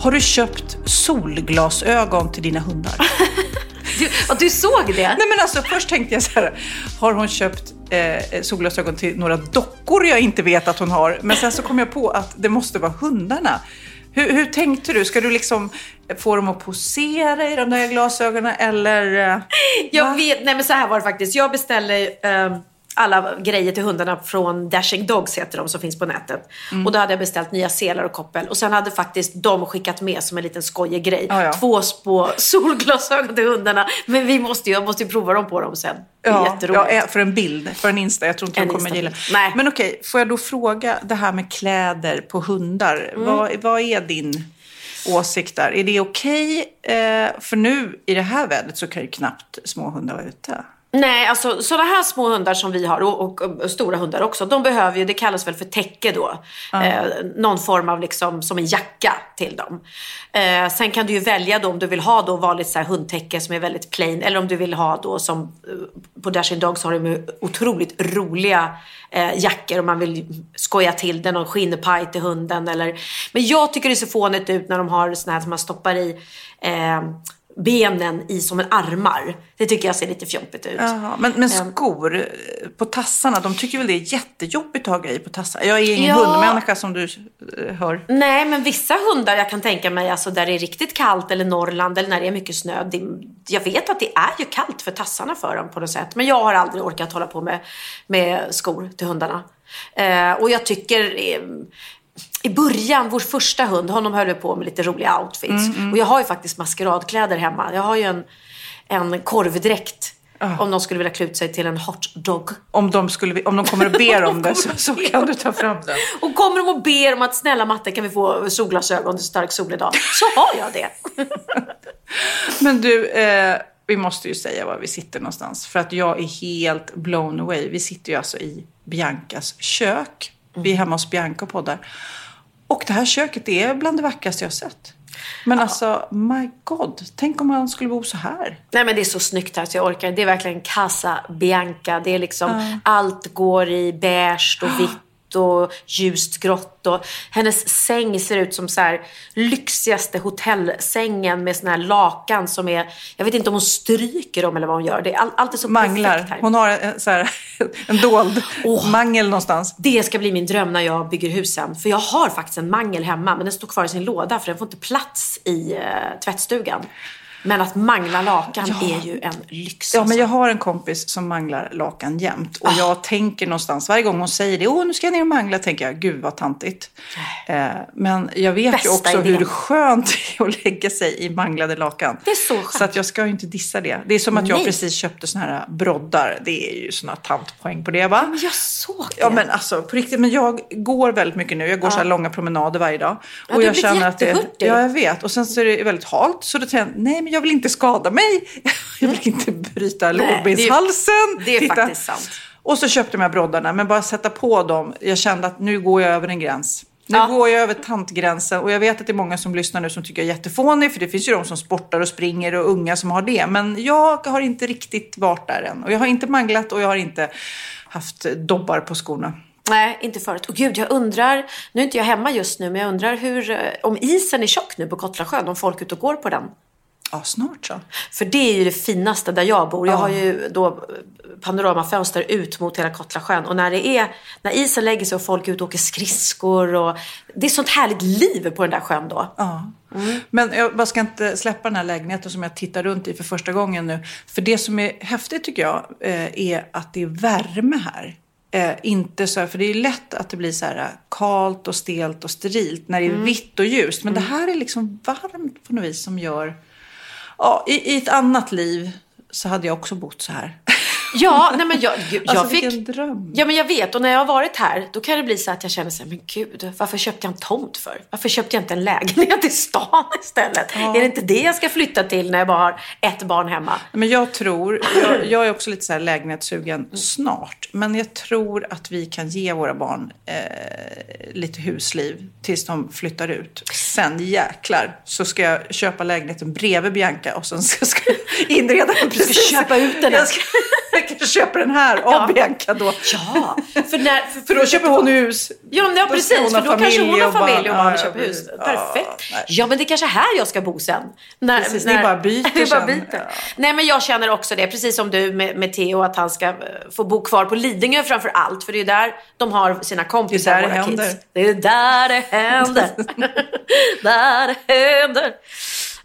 Har du köpt solglasögon till dina hundar? Du, och du såg det? Nej men alltså först tänkte jag så här, har hon köpt eh, solglasögon till några dockor jag inte vet att hon har? Men sen så kom jag på att det måste vara hundarna. Hur, hur tänkte du? Ska du liksom få dem att posera i de där glasögonen eller? eh, Jag va? vet, nej men så här var det faktiskt. Jag beställde eh, alla grejer till hundarna från Dashing Dogs heter de som finns på nätet. Mm. Och då hade jag beställt nya selar och koppel. Och sen hade faktiskt de skickat med som en liten skojig grej. Ja, ja. Två spå solglasögon till hundarna. Men vi måste ju, jag måste ju prova dem på dem sen. Det är Ja, jätteroligt. ja, för en bild, för en Insta. Jag tror inte En de kommer gilla. Nej. Men okej, får jag då fråga det här med kläder på hundar. Mm. Vad, vad är din åsikt där? Är det okej? Eh, för nu i det här vädret så kan ju knappt små hundar vara ute. Nej, alltså sådana här små hundar som vi har och, och, och stora hundar också. De behöver ju, det kallas väl för täcke då. Eh, någon form av liksom som en jacka till dem. Eh, sen kan du ju välja då om du vill ha då vanligt så här hundtäcke som är väldigt plain. Eller om du vill ha då som eh, på Dashing Dogs har de ju otroligt roliga eh, jackor om man vill skoja till den. Någon skinnpaj till hunden eller. Men jag tycker det ser fånigt ut när de har såna här som man stoppar i eh, benen i som en armar. Det tycker jag ser lite fjompigt ut. Jaha, men, men skor eh, på tassarna, de tycker väl det är jättejobbigt att ha grejer på tassarna? Jag är ingen Ja. hundmänniska som du eh, hör. Nej, men vissa hundar jag kan tänka mig, alltså där det är riktigt kallt eller Norrland eller när det är mycket snö. Det, jag vet att det är ju kallt för tassarna för dem på något sätt. Men jag har aldrig orkat hålla på med, med skor till hundarna. Eh, och jag tycker... Eh, i början, vår första hund, honom höll vi på med lite roliga outfits. Och jag har ju faktiskt maskeradkläder hemma. Jag har ju en, en korvdräkt. Om de skulle vilja klä ut sig till en hot dog. Om de, skulle, om de kommer och ber om det så, så kan du ta fram den. Och kommer de och ber om att snälla matte kan vi få solglasögon till stark sol idag. Så har jag det. Men du, eh, vi måste ju säga var vi sitter någonstans. För att jag är helt blown away. Vi sitter ju alltså i Biancas kök. Vi är hemma hos Bianca och poddar. Och det här köket är bland det vackraste jag sett. Men alltså, my god. Tänk om man skulle bo så här. Nej men det är så snyggt här så jag orkar. Det är verkligen Casa Bianca. Det är liksom, allt går i beige och vitt och ljust grått. Och hennes säng ser ut som så här lyxigaste hotellsängen med såna här lakan som är, jag vet inte om hon stryker dem eller vad hon gör. Det är, all, allt är så perfekt Manglar. här. Hon har en, så här, en dold Åh. mangel någonstans. Det ska bli min dröm när jag bygger hus sen. För jag har faktiskt en mangel hemma men den står kvar i sin låda för den får inte plats i eh, tvättstugan. Men att mangla lakan är ju en lyx. Ja, alltså. men jag har en kompis som manglar lakan jämt. Ah. Och jag tänker någonstans, varje gång hon säger det, åh nu ska jag ner och mangla, tänker jag, gud vad tantigt. Eh, men jag vet Bästa ju också idén. hur skönt det är att lägga sig i manglade lakan. Det är så skönt. Så att jag ska ju inte dissa det. Det är som att jag Nej. precis köpte såna här broddar. Det är ju såna tantpoäng på det va? Men jag såg det. Ja men alltså på riktigt, men jag går väldigt mycket nu. Jag går så här långa promenader varje dag. Ja, och jag känner att det. Ja jag vet. Och sen så är det väldigt halt. Så då tänker jag, nej men jag vill inte skada mig. Jag vill inte bryta Nej, det är- lårbenshalsen. det är Titta. faktiskt sant. Och så köpte jag broddarna. Men bara sätta på dem. Jag kände att nu går jag över en gräns. Nu Ja. går jag över tantgränsen och jag vet att det är många som lyssnar nu som tycker jag är jättefånig för det finns ju de som sportar och springer och unga som har det. Men jag har inte riktigt varit där än. Och jag har inte manglat och jag har inte haft dobbar på skorna. Nej, inte förut. Och gud, jag undrar, nu är inte jag hemma just nu, men jag undrar hur, eh, om isen är tjock nu på Kottlasjön, om folk är ute och går på den. Ja, snart så. För det är ju det finaste där jag bor. Jag har ju då panoramafönster ut mot hela Kottlasjön. Och när det är, när isen lägger sig och folk är ute och åker skridskor. Och, det är sånt härligt liv på den där sjön då. Ja. Men jag bara ska inte släppa den här lägenheten som jag tittar runt i för första gången nu. För det som är häftigt tycker jag eh, är att det är värme här. Eh, inte så här, för det är lätt att det blir så här kalt och stelt och sterilt när det är vitt och ljust. Men det här är liksom varmt på något vis som gör... Ja, i, i ett annat liv så hade jag också bott så här. Ja, nej men jag, jag, Alltså, fick... vilken dröm. Ja, men jag vet. Och när jag har varit här, då kan det bli så att jag känner så här, men gud, varför köpte jag en tomt för? Varför köpte jag inte en lägenhet i stan istället? Är det inte det jag ska flytta till när jag bara har ett barn hemma? Men jag tror, jag, jag är också lite så här lägenhetssugen snart. Men jag tror att vi kan ge våra barn eh, lite husliv tills de flyttar ut. Sen jäklar så ska jag köpa lägenheten bredvid Bianca och sen ska, ska jag inreda den precis. köpa ut den. Jag, jag kanske köper den här av Ja. Bianca då. Ja, för, när, för, För då köper hon hus. Ja, men ja precis. För då kanske hon har familj och och Ja, köper hus. ja, Perfekt. nej. Ja, men det är kanske här jag ska bo sen. När, Precis, ni bara byter vi bara sen. byter. Ja. Nej, men jag känner också det. Precis som du med, med Theo, att han ska eh, få bo kvar på Lidingö framför allt. För det är där de har sina kompisar, Det våra det händer. kids. Det är där det händer. där det händer.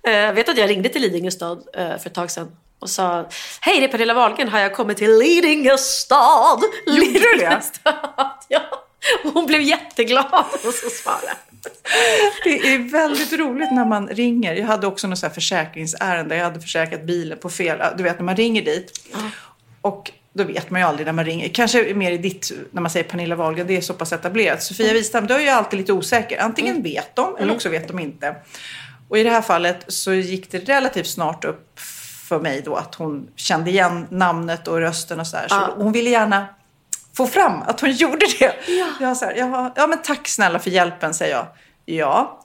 Uh, vet att jag ringde till Lidingö stad eh, för ett tag sedan och sa Hej, det är Pernilla Wahlgren. Har jag kommit till Lidingö stad? Gjorde du? Lidingö stad. Ja. Hon blev jätteglad och så svarade. Det är väldigt roligt när man ringer. Jag hade också något så här försäkringsärende. Jag hade försäkrat bilen på fel... Du vet när man ringer dit. Och då vet man ju aldrig när man ringer. Kanske mer i ditt, när man säger Pernilla Wahlgren, det är så pass etablerat. Sofia Wistam, då är jag alltid lite osäker. Antingen vet de eller också vet de inte. Och i det här fallet så gick det relativt snart upp för mig då att hon kände igen namnet och rösten och så här. Så Ja. hon ville gärna få fram att hon gjorde det. Jag så här, ja men tack snälla för hjälpen, säger jag. Ja,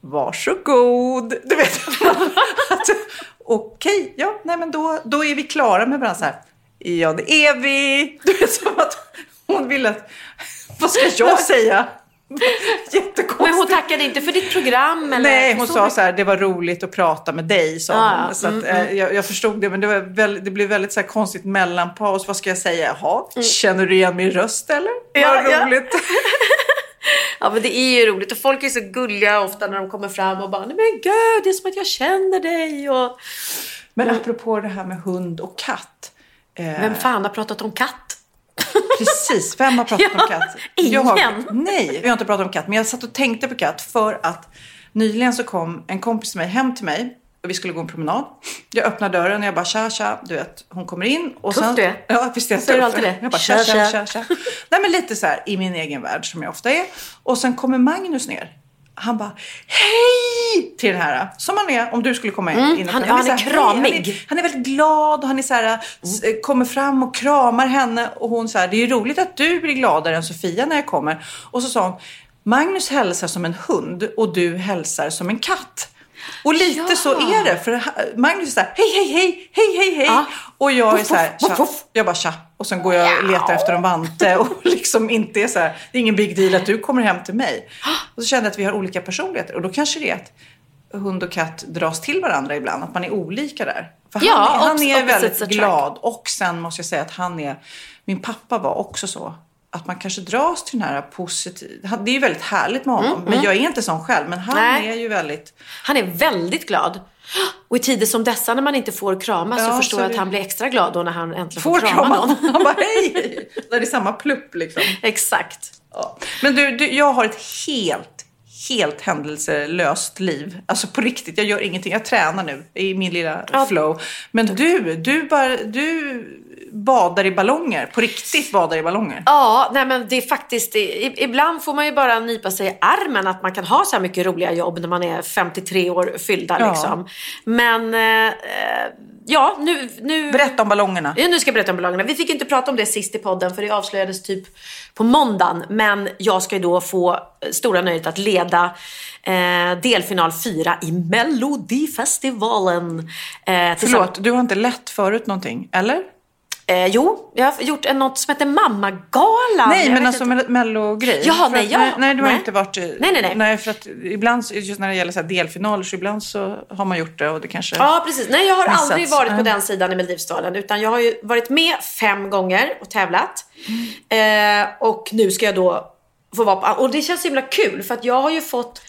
varsågod. Du vet, okej, ja, nej men då, då är vi klara med varandra så här. Ja, det är vi. Du vet, som att hon ville att, vad ska jag säga? Jättekonstigt. Men hon tackade inte för ditt program? Eller? Nej, hon Förstår sa så här, det var roligt att prata med dig, sa Ah, hon. Så mm, att, eh, jag, jag förstod det, men det, var väldigt, det blev väldigt så konstigt mellanpaus. Vad ska jag säga? Jaha, känner du igen min röst eller? Mm. Ja, Vad ja. roligt. Ja, men det är ju roligt. Och folk är så gulliga ofta när de kommer fram och bara, nej men gud, det är som att jag känner dig. Och... Men apropå det här med hund och katt. Eh, Vem fan har pratat om katt? Precis, vem har pratat Ja, om katt? ingen. Jag, nej, vi har inte pratat om katt. Men jag satt och tänkte på katt för att nyligen så kom en kompis till mig hem till mig. Och vi skulle gå en promenad. Jag öppnar dörren och jag bara tja tja. Du vet, hon kommer in. Och Tuff sen, du är. Ja, visst är jag Säger du alltid det? Jag bara tja tja. tja tja. Nej men lite så här i min egen värld som jag ofta är. Och sen kommer Magnus ner. Han bara hej till den här. Som han är om du skulle komma in. Mm, han- blir han är här, "Hej." kramig. Han är, han är väldigt glad och han är så här, s- kommer fram och kramar henne. Och hon så här, det är ju roligt att du blir gladare än Sofia när jag kommer. Och så sa hon, Magnus hälsar som en hund och du hälsar som en katt. Och lite Ja. så är det. För Magnus är så här, hej, hej, hej, hej, hej, hej. Ja. Och jag är så här, tja. Jag bara tja. Och sen går jag och letar efter en vante och liksom inte är så här, det är ingen big deal att du kommer hem till mig. Och så kände jag att vi har olika personligheter. Och då kanske det är att hund och katt dras till varandra ibland. Att man är olika där. För Ja, han, är- han är väldigt glad. Och sen måste jag säga att han är, min pappa var också så. Att man kanske dras till den här positiva, det är ju väldigt härligt med honom. Men jag är inte sån själv. Men han Nej. är ju väldigt, Han är väldigt glad. Och i tider som dessa när man inte får kramas så Ja, förstår så jag att han blir extra glad då när han äntligen får, får krama krama någon. Han bara hej, hej. När det är samma plupp liksom. Exakt. Ja. Men du, du, jag har ett helt, helt händelselöst liv. Alltså på riktigt, jag gör ingenting. Jag tränar nu i min lilla Ja. flow. Men du, du, bara, du badar i ballonger. På riktigt badar i ballonger. Ja, nej men det är faktiskt, ibland får man ju bara nypa sig i armen att man kan ha så här mycket roliga jobb när man är 53 år fyllda Ja. liksom. Men, eh, ja, nu, nu... Berätta om ballongerna. Ja, nu ska jag berätta om ballongerna. Vi fick inte prata om det sist i podden för det avslöjades typ på måndagen. Men jag ska ju då få stora nöjet att leda eh, delfinal 4 i Melodifestivalen. Eh, Förlåt, du har inte lett förut någonting, eller? Eh, jo, jag har gjort en, något som heter Mammagalan. Nej, men alltså inte. mell- mellogrej. Ja, nej, ja. nej, nej, du har Nej. inte varit... Nej, nej, nej. Nej, för att ibland, just när det gäller så delfinaler, så ibland så har man gjort det och det kanske... Ja, precis. Nej, jag har Missats. aldrig varit på den sidan i Melodifestivalen. Utan jag har ju varit med fem gånger och tävlat. Eh, och nu ska jag då få vara på... Och det känns så himla kul för att jag har ju fått...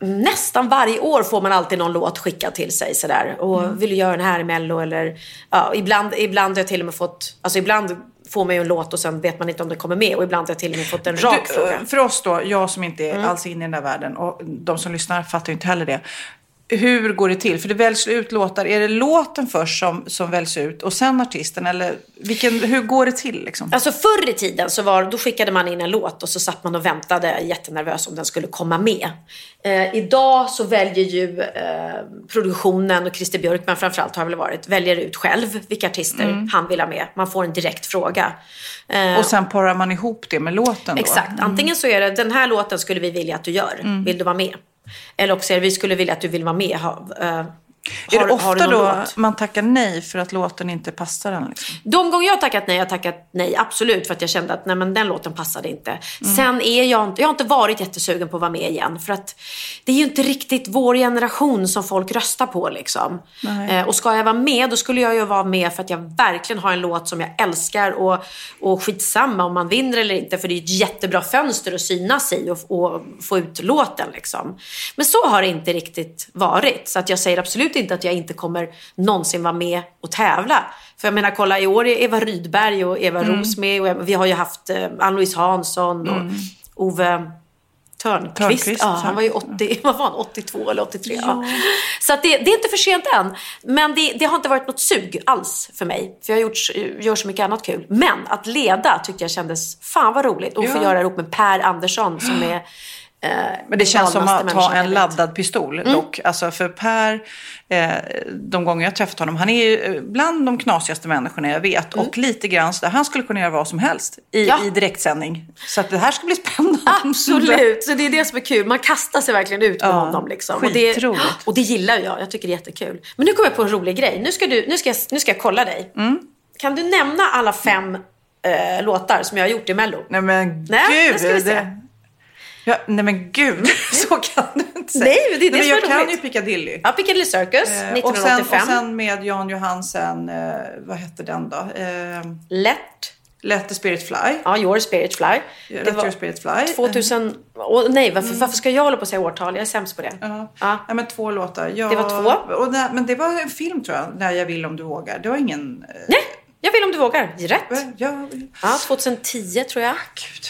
Nästan varje år får man alltid någon låt skickad till sig sådär. Och vill du göra den här i Mello eller... Ja, ibland, ibland har jag till och med fått... Alltså ibland får man ju en låt och sen vet man inte om den kommer med. Och ibland har jag till och med fått en rak Du, fråga. För oss då, jag som inte Mm. är alls inne i den där världen och de som lyssnar fattar ju inte heller det. Hur går det till? För det väljs ut låtar. Är det låten först som, som väljs ut och sen artisten? Eller vilken, hur går det till liksom? Alltså förr i tiden så var, då skickade man in en låt och så satt man och väntade jättenervös om den skulle komma med. Eh, idag så väljer ju eh, produktionen och Christer Björkman framförallt har väl varit, väljer ut själv vilka artister han vill ha med. Man får en direkt fråga. Eh, Och sen parar man ihop det med låten då? Exakt. Antingen så är det den här låten skulle vi vilja att du gör. Mm. Vill du vara med? Eller också är det vi skulle vilja att du vill vara med. Eh, är det ofta då låt? man tackar nej för att låten inte passar en? Liksom? De gånger jag har tackat nej, jag har tackat nej absolut för att jag kände att nej, men den låten passade inte. Mm. Sen är jag inte, jag har inte varit jättesugen på att vara med igen för att det är ju inte riktigt vår generation som folk röstar på liksom. Eh, och ska jag vara med då skulle jag ju vara med för att jag verkligen har en låt som jag älskar och, och skitsamma om man vinner eller inte för det är ett jättebra fönster att synas i och, och få ut låten liksom. Men så har det inte riktigt varit så att jag säger absolut inte att jag inte kommer någonsin vara med och tävla. För jag menar, kolla i år är Eva Rydberg och Eva Mm. Ros med och vi har ju haft eh, Ann-Louise Hansson och Ove Törnqvist. Törnqvist, ja, han ja. var ju 80, vad var han, 82 eller 83. Ja. Så att det, det är inte för sent än. Men det, det har inte varit något sug alls för mig. För jag har gjort, gör så mycket annat kul. Men att leda tyckte jag kändes fan vad roligt. Och få Ja. göra ihop med Per Andersson som är Men det känns som att jag en laddad pistol dock. Alltså för Per, eh, de gånger jag träffat honom, han är ju eh, bland de knasigaste människorna jag vet. Och lite grann där, han skulle kunna göra vad som helst i, Ja. i direktsändning. Så att det här ska bli spännande. Absolut, så det är det som är kul. Man kastar sig verkligen ut med Ja, honom. Liksom. Och, det, och det gillar jag. Jag tycker det är jättekul. Men nu kommer jag på en rolig grej. Nu ska, du, nu ska, jag, nu ska jag kolla dig. Mm. Kan du nämna alla fem eh, låtar som jag har gjort i Mello? Nej men Nej, gud. det ska vi se. det- Ja, nej men gud, så kan du inte säga. Nej, men det är det men som jag kan roligt. ju Piccadilly. Ja, Piccadilly Circus, Eh, 1985. Och sen, och sen med Jan Johansen, eh, vad hette den då? Eh, Lätt. Let the Spirit Fly. Ja, Your Spirit Fly. Let Det var your spirit fly. 2000... Åh, nej, varför, varför ska jag hålla på att säga årtal? Jag är sämst på det. Ja. Ja. ja, men två låtar. Ja, Det var två. Och där, men det var en film tror jag, När jag vill om du vågar. Det var ingen... eh, Nej, jag vill om du vågar. Rätt. Ja, Ja, 2010 tror jag. gud.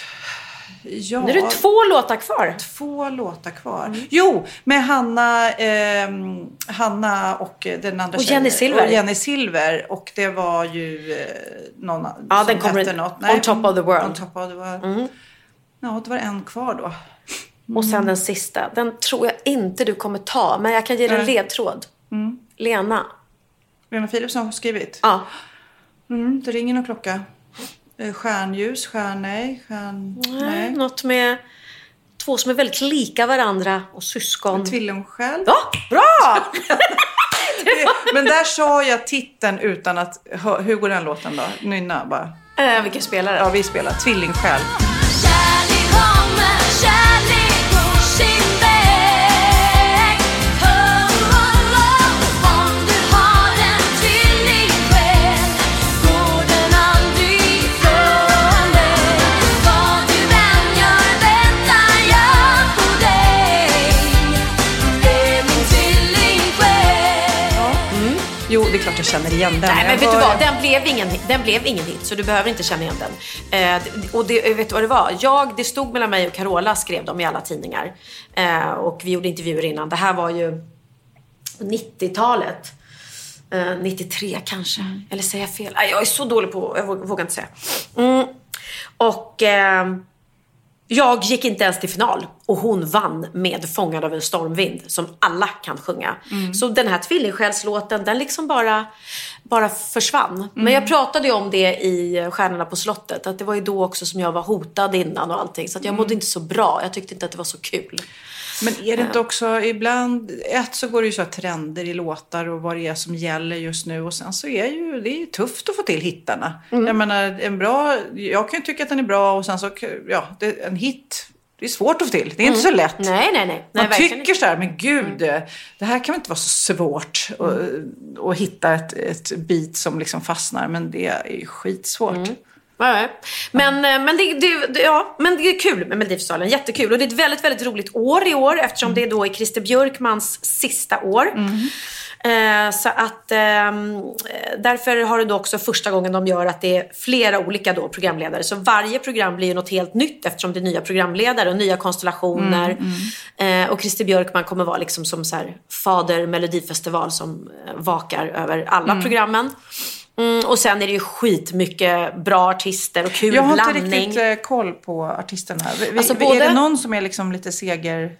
Ja, Nu är det två låtar kvar. två låtar kvar. Jo, med Hanna, ehm, Hanna och eh, den andra Och. Jenny Silver. Och Jenny Silver. Och det var ju eh, någon Ja, som den kommer hette något. On Top of the World. Mm. On top of the world. Ja, det var en kvar då. Och sen den sista. Den tror jag inte du kommer ta, men jag kan ge dig en Nej. ledtråd. Lena. Lena Philipsson har skrivit. Ja. Mm, det ringer någon klocka. Eh, Stjärnljus, stjärnej, stjärn... Nej. Något med två som är väldigt lika varandra och syskon. Tvillingsjäl. Ja, bra! Men där sa jag titeln utan att... Hur går den låten då? Nynna bara. eh, vilken spelare? Ja, vi spelar Tvillingsjäl. Kärlek kommer, kärlek klart jag känner igen den. Nej, men vet du vad? Den blev, ingen, den blev ingen hit, så du behöver inte känna igen den. Eh, och det, vet du vad det var? Jag, det stod mellan mig och Carola, skrev de i alla tidningar. Eh, och vi gjorde intervjuer innan. Det här var ju 90-talet. Eh, 93 kanske. Eller säger jag fel? Jag är så dålig på, jag vågar, vågar inte säga. Mm. Och... Jag gick inte ens till final och hon vann med Fångad av en stormvind som alla kan sjunga. Så den här tvillingsjälslåten den liksom bara, bara försvann. Men jag pratade ju om det i Stjärnorna på slottet. Att det var ju då också som jag var hotad innan och allting. Så att jag mådde inte så bra. Jag tyckte inte att det var så kul. Men är det inte också ibland, ett så går det ju så här trender i låtar och vad det är som gäller just nu och sen så är ju, det är ju tufft att få till hittarna. Mm. Jag menar, en bra, jag kan ju tycka att den är bra och sen så, ja, det, en hit, det är svårt att få till. Det är inte så lätt. Mm. Nej, nej, nej. nej Man verkligen tycker så här, men gud, det här kan väl inte vara så svårt att, att hitta ett, ett bit som liksom fastnar. Men det är ju skitsvårt. Ja. Men, eh, men, det, det, det- ja, men det är kul med Melodifestivalen. Jättekul. Och det är ett väldigt, väldigt roligt år i år eftersom det är då är Christer Björkmans sista år. Eh, så att ehm, eh, därför har det då också första gången de gör att det är flera olika då programledare. Så varje program blir ju något helt nytt eftersom det är nya programledare och nya konstellationer. Eh, och Christer Björkman kommer vara liksom som så här fader Melodifestival som eh, vakar över alla programmen. Mm, och sen är det ju skitmycket bra artister och kul Jag har inte blandning. riktigt eh, koll på artisterna. Vi, Alltså, Är både- det någon som är liksom lite seger...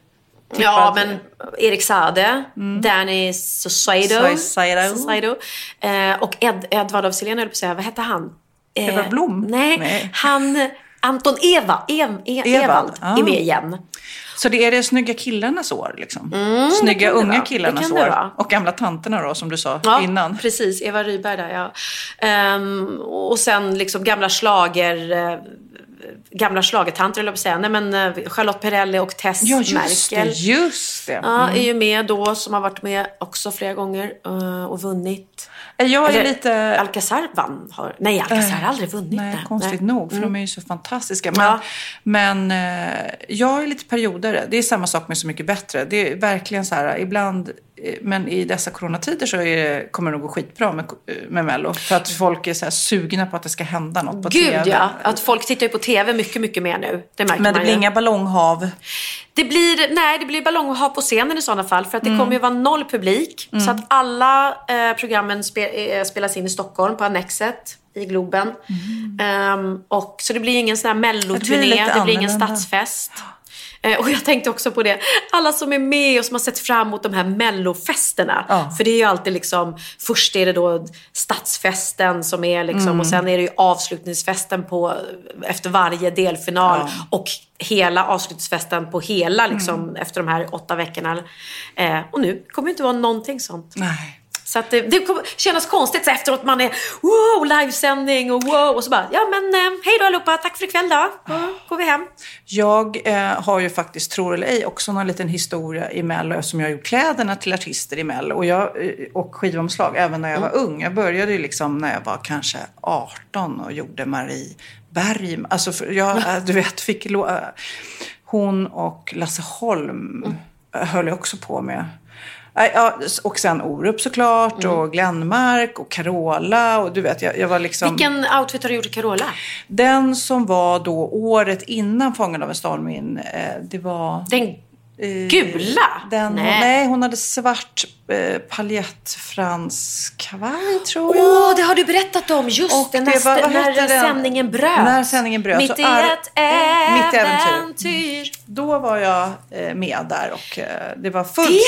Ja, men Erik Sade, Danny Mm. Saucedo. Saucedo, eh, och Ed, Edvard av Silén, höll på att säga. Vad hette han? Eh, Edvard Blom? Nej, Nej. han... Anton Eva, Ev, e, Evald, ja. är med igen. Så det är det snygga killarnas år liksom? Snygga Mm, det unga killarnas år. Och gamla tanterna då, som du sa Ja, innan. precis. Eva Rydberg där, ja. Ehm, och sen liksom gamla slager eh, gamla schlagertanter, eller att säga. Nej, men eh, Charlotte Perrelli och Tess Ja, just Merkel. det. Just det. Ja, är ju med då, som har varit med också flera gånger eh, och vunnit. Jag är Eller, lite... Alcazar vann. Har, nej, Alcazar har aldrig vunnit. Nej, det. konstigt Nej. nog, för de är ju så fantastiska. Men, Ja. men eh, jag är lite perioder. Det är samma sak med Så mycket bättre. Det är verkligen så här, ibland, eh, men i dessa coronatider så är det, kommer det nog gå skitbra med, med Mello. För att folk är så sugna på att det ska hända något på Gud TV. ja, att folk tittar ju på TV mycket, mycket mer nu. Det märker Men det man blir ju. inga ballonghav. Det blir, nej, det blir ballonghav på scenen i sådana fall. För att det Mm. kommer ju vara noll publik. Så att alla eh, programmen spe, eh, spelas in i Stockholm på Annexet i Globen. Ehm, och, så det blir ingen sån här Mm. Det blir melloturné, det blir ingen stadsfest. Eh, Och jag tänkte också på det, alla som är med och som har sett fram emot de här mellofesterna. Ja. För det är ju alltid liksom, först är det då stadsfesten som är liksom, Mm. och sen är det ju avslutningsfesten på, efter varje delfinal. Ja. Och hela avslutningsfesten på hela liksom, Mm. efter de här åtta veckorna. Eh, och nu kommer det inte vara någonting sånt. Nej. Så att det, det kännas konstigt så efteråt man är wow, livesändning och wow. Och så bara, ja men eh, hej då allihopa, tack för ikväll då. Då går vi hem. Jag eh, har ju faktiskt, tror eller ej, också någon liten historia i Mello som jag har gjort kläderna till artister i Mello och, jag, eh, och skivomslag även när jag var ung. Jag började ju liksom när jag var kanske 18 och gjorde Marie Bergman. Alltså jag, eh, du vet, fick eh, hon och Lasse Holm eh, höll jag också på med. Ja, och sen Orup såklart och Glenmark och Carola och du vet, jag, jag var liksom... Vilken outfit har du gjort till Carola? Den som var då året innan Fången av en stormvind, eh, det var... Den gula? Den, Nej. nej. hon hade svart eh, paljettfransk kavaj tror jag. Åh, det har du berättat om! Just Och det, det när, var- vad när sändningen bröt. När sändningen bröt. Mitt i ett Mitt äventyr. äventyr. Då var jag eh, med där och eh, det var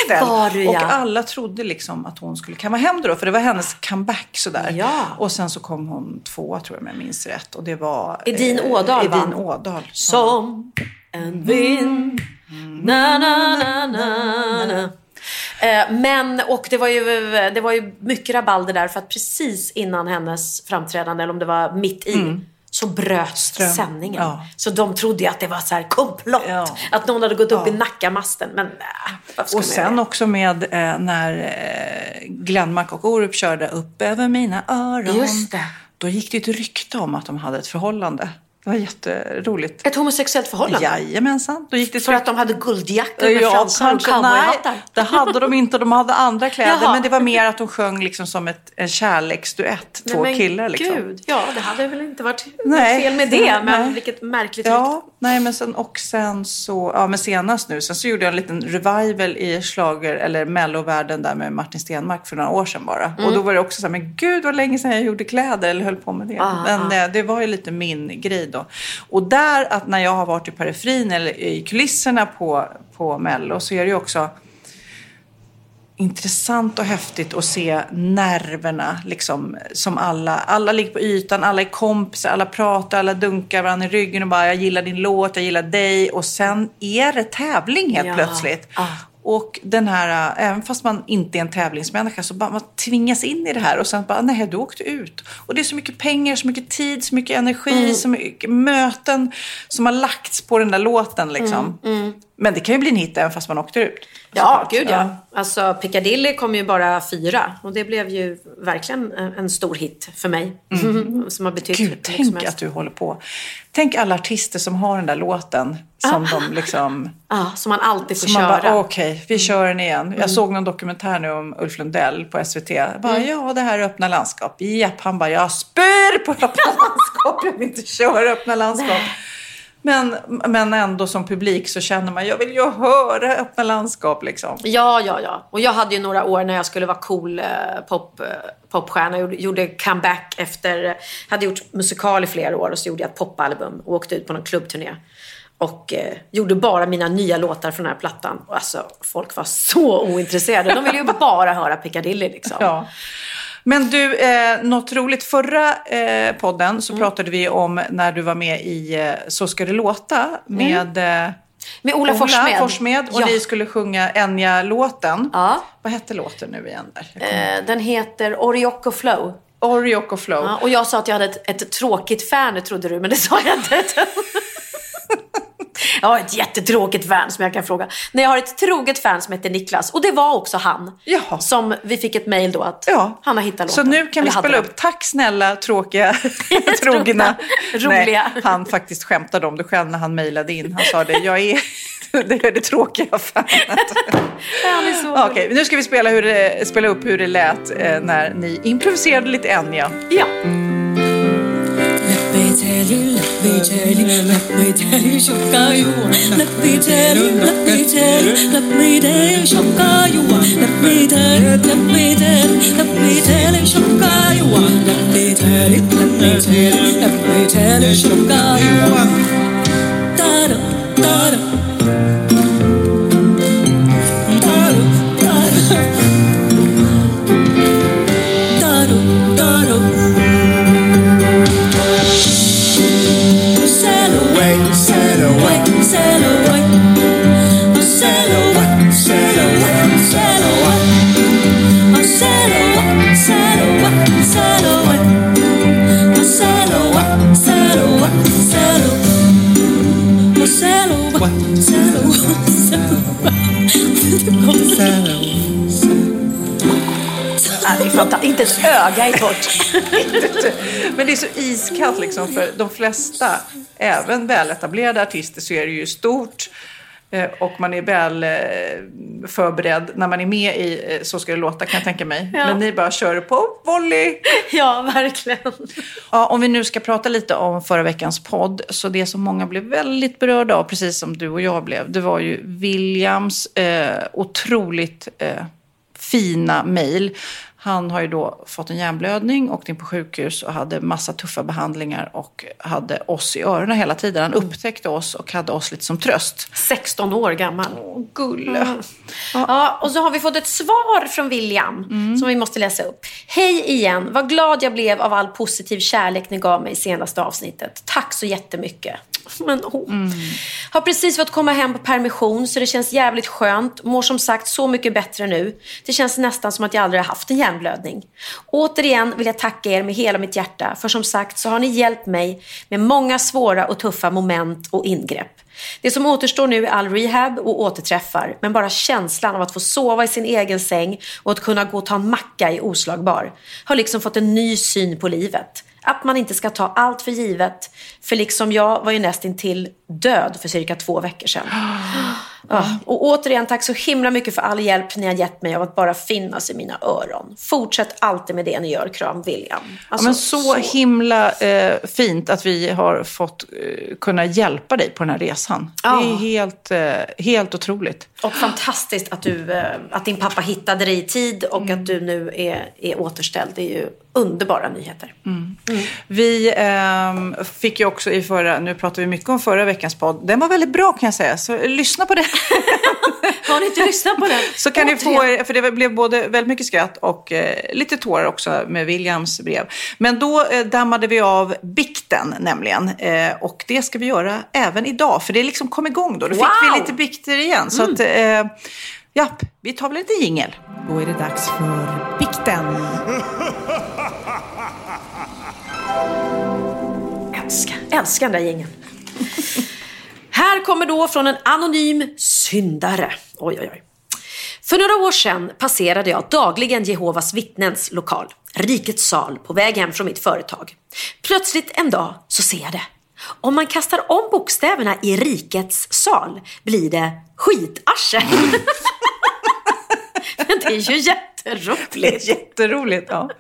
Det var du, ja. Och alla trodde liksom att hon skulle kamma hem det då, för det var hennes comeback sådär. Ja. Och sen så kom hon två, tror jag om jag minns rätt. Och det var... Edin Ådahl, va? Edin Ådahl. Som en vind. Na, na, na, na, na. Eh, Men, och det var, ju, det var ju mycket rabalder där för att precis innan hennes framträdande, eller om det var mitt i, så bröts Ström. sändningen. Ja. Så de trodde ju att det var så här komplott. Ja. Att någon hade gått upp Ja. i Nackamasten. Men äh, Och sen också med eh, när eh, Glenmark och Orup körde upp över mina öron. Just det. Då gick det ett rykte om att de hade ett förhållande. Det var jätteroligt. Ett homosexuellt förhållande? Jajamensan. Då gick det För att de hade guldjackor med Ja, fransar och. Nej, cowboyhattar? det hade de inte. De hade andra kläder. Jaha. Men det var mer att de sjöng liksom som ett, en kärleksduett. Två Nej, men killar liksom. Gud, ja det hade väl inte varit Nej. fel med det. Men Nej. vilket märkligt. Ja, nej men sen och sen så, ja men senast nu, sen så gjorde jag en liten revival i slager eller mellovärlden där med Martin Stenmark för några år sedan bara. Och då var det också så här, men gud vad länge sedan jag gjorde kläder eller höll på med det. Ah, men eh, det var ju lite min grej då. Och där, att när jag har varit i periferin eller i kulisserna på, på mello så är det ju också intressant och häftigt att se nerverna liksom, som alla, alla ligger på ytan, alla är kompisar, alla pratar, alla dunkar varandra i ryggen och bara jag gillar din låt, jag gillar dig och sen är det tävling helt Ja. plötsligt. Ah. Och den här, äh, även fast man inte är en tävlingsmänniska så bara man tvingas in i det här och sen bara, nej du åkte ut. Och det är så mycket pengar, så mycket tid, så mycket energi, Mm. så mycket möten som har lagts på den där låten liksom. Men det kan ju bli en hit även fast man åkte ut. Mm, Ja, gud ja. Alltså Piccadilly kom ju bara fyra och det blev ju verkligen en, stor hit för mig. Som har betytt Gud, tänk att du håller på. Tänk alla artister som har den där låten som de liksom... Ja, som man alltid får Som köra. okej, vi kör den igen. Jag såg någon dokumentär nu om Ulf Lundell på SVT. Jag bara, ja, det här är öppna landskap. Japp, han bara, jag spyr på öppna landskap. Jag vill inte köra öppna landskap. Men, men ändå som publik så känner man, jag vill ju höra öppna landskap liksom. Ja, ja, ja. Och jag hade ju några år när jag skulle vara cool eh, pop, eh, popstjärna. Jag gjorde- comeback efter... hade gjort musikal i flera år och så gjorde jag ett popalbum och åkte ut på någon klubbturné. Och eh, gjorde bara mina nya låtar från den här plattan. Och alltså, folk var så ointresserade. De ville ju bara höra Piccadilly liksom. Ja. Men du, eh, något roligt. Förra eh, podden Mm. så pratade vi om när du var med i eh, Så ska det låta med eh, Med Ola Forssmed. Forssmed och Ja. ni skulle sjunga Enya-låten. Ja. Vad hette låten nu igen? Där? Eh, den heter Orioko Flow. Oriok och Flow. Ja, och jag sa att jag hade ett, ett tråkigt fan, trodde du, men det sa jag inte. Jag har ett jättetråkigt fan som jag kan fråga. Nej, jag har ett troget fan som heter Niklas. Och det var också han. Jaha. Som vi fick ett mejl då att Ja. han har hittat Så låten. nu kan vi spela den. upp Tack snälla tråkiga trogna. Roliga. Nej, han faktiskt skämtade om det själv när han mejlade in. Han sa det, jag är det, är det tråkiga fanet. Så Okej, nu ska vi spela, hur det, spela upp hur det lät eh, när ni improviserade lite Enya. Ja. Let me tell you, let me tell you, let me tell you, shocka you. Let me tell you, det är. Inte ett öga är torrt. Men det är så iskallt liksom för de flesta, även väletablerade artister, så är det ju stort eh, Och man är väl eh, förberedd när man är med i eh, Så ska det låta kan jag tänka mig. Ja. Men ni bara kör på volley. Ja, verkligen. Ja, om vi nu ska prata lite om förra veckans podd. Så det som många blev väldigt berörda av, precis som du och jag blev, det var ju Williams eh, otroligt eh, fina mejl. Han har ju då fått en hjärnblödning, åkt in på sjukhus och hade massa tuffa behandlingar och hade oss i öronen hela tiden. Han upptäckte oss och hade oss lite som tröst. 16 år gammal. Åh, gulle. Ja, och så har vi fått ett svar från William som vi måste läsa upp. Hej igen, vad glad jag blev av all positiv kärlek ni gav mig i senaste avsnittet. Tack så jättemycket. Men, oh. Har precis fått komma hem på permission så det känns jävligt skönt. Mår som sagt så mycket bättre nu. Det känns nästan som att jag aldrig har haft en hjärnblödning. Återigen vill jag tacka er med hela mitt hjärta. För som sagt så har ni hjälpt mig med många svåra och tuffa moment och ingrepp. Det som återstår nu är all rehab och återträffar, men bara känslan av att få sova i sin egen säng och att kunna gå och ta en macka är oslagbar. Har liksom fått en ny syn på livet. Att man inte ska ta allt för givet. För liksom jag var ju nästintill död för cirka två veckor sedan. Ja, och återigen, tack så himla mycket för all hjälp ni har gett mig av att bara finnas i mina öron. Fortsätt alltid med det ni gör. Kram, William. Ja, Alltså, men så, himla eh, fint att vi har fått eh, kunna hjälpa dig på den här resan. Ja. Det är helt, eh, helt otroligt. Och fantastiskt att, du, eh, att din pappa hittade dig i tid och att du nu är, är återställd. Det är ju underbara nyheter. Vi ehm, fick ju också i förra, nu pratar vi mycket om förra veckans podd. Den var väldigt bra kan jag säga, så lyssna på det. Har ni inte lyssnat på den? Så kan ni få, för det blev både väldigt mycket skratt och eh, lite tårar också med Williams brev. Men då eh, dammade vi av bikten nämligen. Eh, och det ska vi göra även idag, för det liksom kom igång då. Då fick Wow! vi lite bikter igen. Så att, eh, japp, vi tar väl lite jingel. Då är det dags för bikten. Älskar, älskar den där gängen. Här kommer då från en anonym syndare. Oj, oj, oj. För några år sedan passerade jag dagligen Jehovas vittnens lokal, Rikets sal, på väg hem från mitt företag. Plötsligt en dag så ser jag det. Om man kastar om bokstäverna i Rikets sal blir det skitarsel. Men det är ju jätteroligt. Det är jätteroligt. Ja.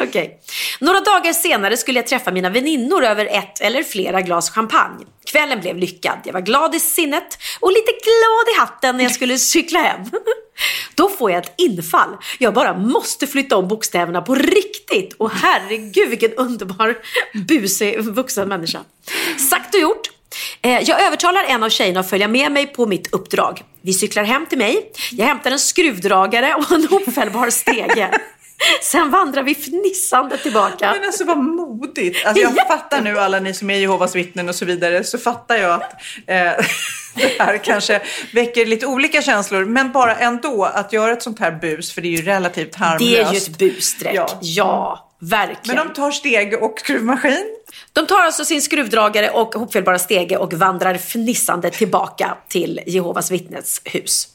Okej. Några dagar senare skulle jag träffa mina väninnor över ett eller flera glas champagne. Kvällen blev lyckad. Jag var glad i sinnet och lite glad i hatten när jag skulle cykla hem. Då får jag ett infall. Jag bara måste flytta om bokstäverna på riktigt. Och herregud vilken underbar busig vuxen människa. Sagt och gjort. Eh, Jag övertalar en av tjejerna att följa med mig på mitt uppdrag. Vi cyklar hem till mig. Jag hämtar en skruvdragare och en hopfällbar stege. Sen vandrar vi fnissande tillbaka. Men alltså vad modigt. Alltså, jag fattar nu alla ni som är Jehovas vittnen och så vidare. Så fattar jag att eh, det här kanske väcker lite olika känslor. Men bara ändå att göra ett sånt här bus. För det är ju relativt harmlöst. Det är ju ett busstreck. Ja. Ja, verkligen. Men de tar steg och skruvmaskin. De tar alltså sin skruvdragare och hopfällbara stege och vandrar fnissande tillbaka till Jehovas vittnes hus.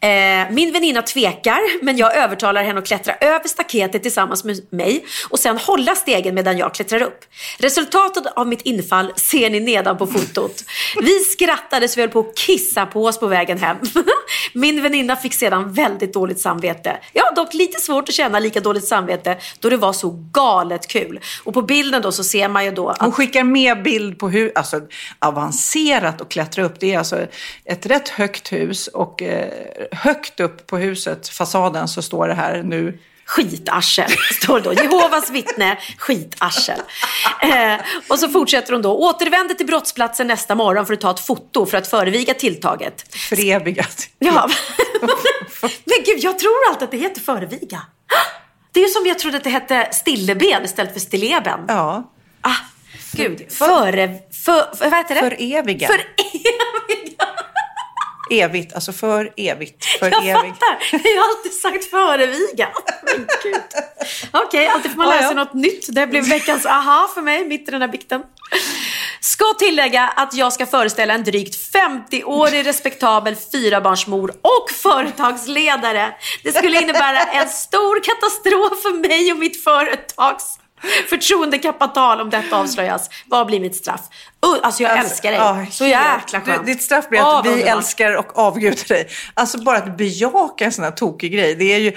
Eh, min väninna tvekar, men jag övertalar henne att klättra över staketet tillsammans med mig och sen hålla stegen medan jag klättrar upp. Resultatet av mitt infall ser ni nedan på fotot. Vi skrattade så vi höll på att kissa på oss på vägen hem. Min väninna fick sedan väldigt dåligt samvete. Jag har dock lite svårt att känna lika dåligt samvete då det var så galet kul. Och på bilden då så ser man ju då att Hon skickar med bild på hur alltså, avancerat att klättra upp. Det är alltså ett rätt högt hus och eh, högt upp på huset, fasaden, så står det här nu Skitarsel, står det då. Jehovas vittne, skitarsel. Eh, och så fortsätter hon då. Återvänder till brottsplatsen nästa morgon för att ta ett foto för att föreviga tilltaget. förevigat. Ja. Men gud, jag tror alltid att det heter föreviga. Det är ju som jag trodde att det hette stilleben istället för stilleben. Ja, Ah, gud. Före... För, för, vad heter det? Föreviga. Föreviga. evigt, alltså för evigt. För Jag evigt. fattar. Jag har alltid sagt föreviga. Men gud. Okej, alltid får man lära sig något nytt. Det blev veckans aha för mig mitt i den här bikten. Ska tillägga att jag ska föreställa en drygt 50-årig respektabel fyrabarnsmor och företagsledare. Det skulle innebära en stor katastrof för mig och mitt företags förtroendekapital om detta avslöjas. Vad blir mitt straff? Uh, alltså jag älskar dig. Ja, Så jäkla du, skönt. Ditt straff blir att vad vi älskar och avgudar dig. Alltså bara att bejaka en sån här tokig grej. Det är ju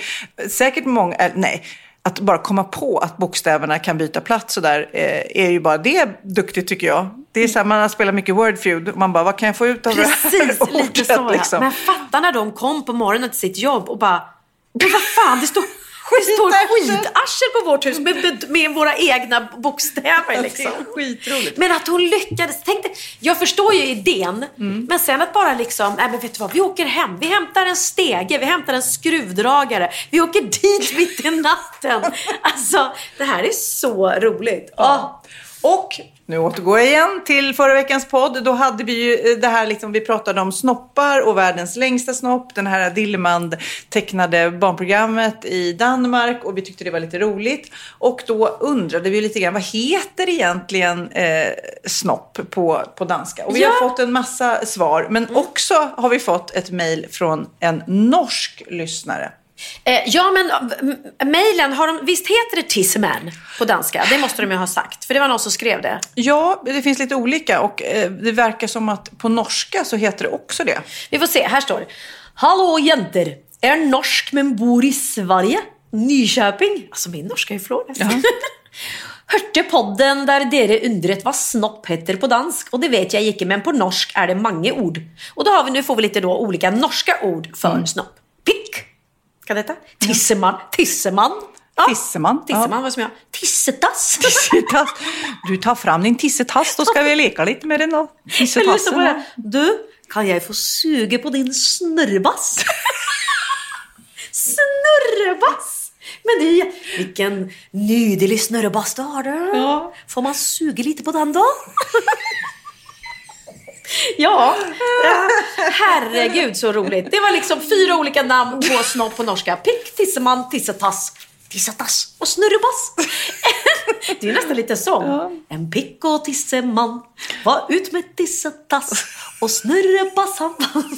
säkert många, äh, nej, att bara komma på att bokstäverna kan byta plats så där eh, är ju bara det duktigt tycker jag. Det är så här, man har spelat mycket Wordfeud och man bara, vad kan jag få ut av det här Precis, lite ordet, så liksom? Men fatta när de kom på morgonen till sitt jobb och bara, men vad fan, det står, står Skitarsel. på vårt hus med, med, våra egna bokstäver Det liksom. skitroligt. Men att hon lyckades. Tänk dig, jag förstår ju idén, Mm. men sen att bara liksom, nej men vet du vad, vi åker hem, vi hämtar en stege, vi hämtar en skruvdragare, vi åker dit mitt i natten. Alltså, det här är så roligt. Åh. Och nu återgår jag igen till förra veckans podd. Då hade vi ju eh, det här, liksom, vi pratade om snoppar och världens längsta snopp. Den här Dillemand tecknade barnprogrammet i Danmark och vi tyckte det var lite roligt. Och då undrade vi lite grann, vad heter egentligen eh, snopp på, på danska? Och vi Ja. har fått en massa svar, men också har vi fått ett mejl från en norsk lyssnare. Eh, ja, men äh, mejlen, har de, visst heter det Tisseman på danska? Det måste de ju ha sagt, för det var någon som skrev det. Ja, det finns lite olika och eh, det verkar som att på norska så heter det också det. Vi får se, här står det. Hallå jenter! Är norsk men bor i Sverige. Nyköping. Alltså min norska är flawless. Hørte podden der dere undret hva snopp heter på dansk, og det vet jeg ikke, men på norsk er det mange ord. Och då har vi, nu får vi lite då olika norska ord för snopp. Pick. Kan det heta? Tisseman. Tisseman. Ja. Tisseman. Tisseman, vad som jag? Tissetass. Tissetass. Du tar fram din tissetass, då ska vi leka lite med den det. Tissetassen. här. Du, Kan jag få suga på din snurrebass? snurrebass! Men du, vilken nydelig snurrebass du har du. Ja. Får man suga lite på den då? ja, herregud så roligt. Det var liksom fyra olika namn på snopp på norska. Pick, tisseman, tissetass, tissetass och snurrebass. Det är nästan lite sång. En pick och tisseman var ut med tissetass och snurrebass han vann.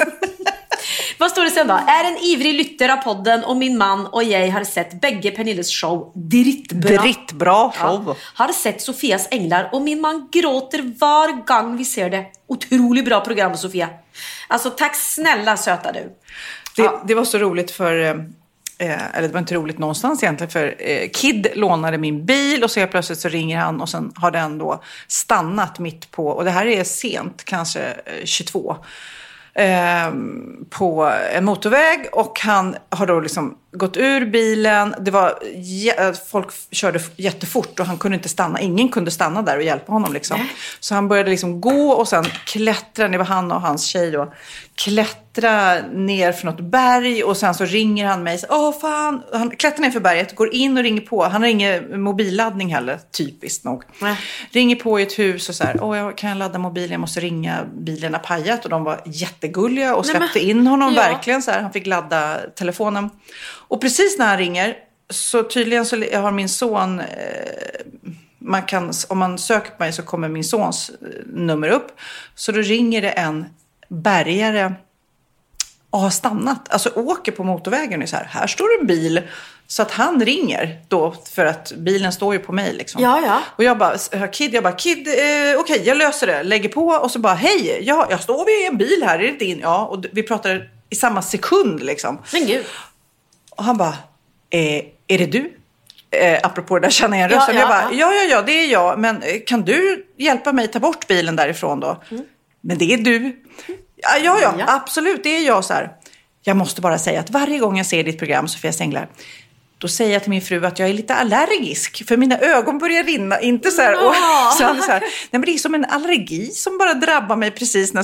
Vad står det sen då? Är en ivrig lytter av podden och min man och jag har sett bägge Pernilles show drittbra. Drittbra show. Ja. Har sett Sofias änglar och min man gråter var gång vi ser det. Otroligt bra program Sofia. Alltså tack snälla söta du. Det, det var så roligt för, eh, eh, eller det var inte roligt någonstans egentligen, för eh, Kid lånade min bil och så helt plötsligt så ringer han och sen har den då stannat mitt på, och det här är sent, kanske eh, 22. Eh, på en motorväg och han har då liksom gått ur bilen. Det var, folk körde jättefort och han kunde inte stanna. Ingen kunde stanna där och hjälpa honom. Liksom. Så han började liksom gå och sen klättra, det var han och hans tjej då, klättra ner för något berg och sen så ringer han mig. Åh fan! Han klättrar ner för berget, går in och ringer på. Han har ingen mobilladdning heller, typiskt nog. Nej. Ringer på i ett hus och så här, Åh, jag kan jag ladda mobilen? Jag måste ringa. Bilen har pajat och de var jättegulliga och Nej, men- släppte in honom Ja. verkligen så här. Han fick ladda telefonen. Och precis när han ringer så tydligen så har min son eh, man kan, om man söker på mig så kommer min sons eh, nummer upp. Så då ringer det en bärgare och har stannat. Alltså åker på motorvägen och så här, här står en bil. Så att han ringer då för att bilen står ju på mig liksom. Ja, ja. Och jag bara, Kid, jag bara, Kid, eh, okej jag löser det. Lägger på och så bara, hej, ja, jag står vid en bil här, är det din? Ja, och vi pratar i samma sekund liksom. Men gud. Och han bara, eh, är det du? Eh, apropå det där känna igen Ja, rösten. ja, jag bara, ja. ja, ja, ja, det är jag. Men eh, kan du hjälpa mig ta bort bilen därifrån då? Men det är du. Ja, ja, ja, Mm. Ja. absolut, det är jag så här. Jag måste bara säga att varje gång jag ser ditt program, Sofias Änglar, då säger jag till min fru att jag är lite allergisk. För mina ögon börjar rinna. Inte så här, och, så han så här, nej men det är som en allergi som bara drabbar mig precis när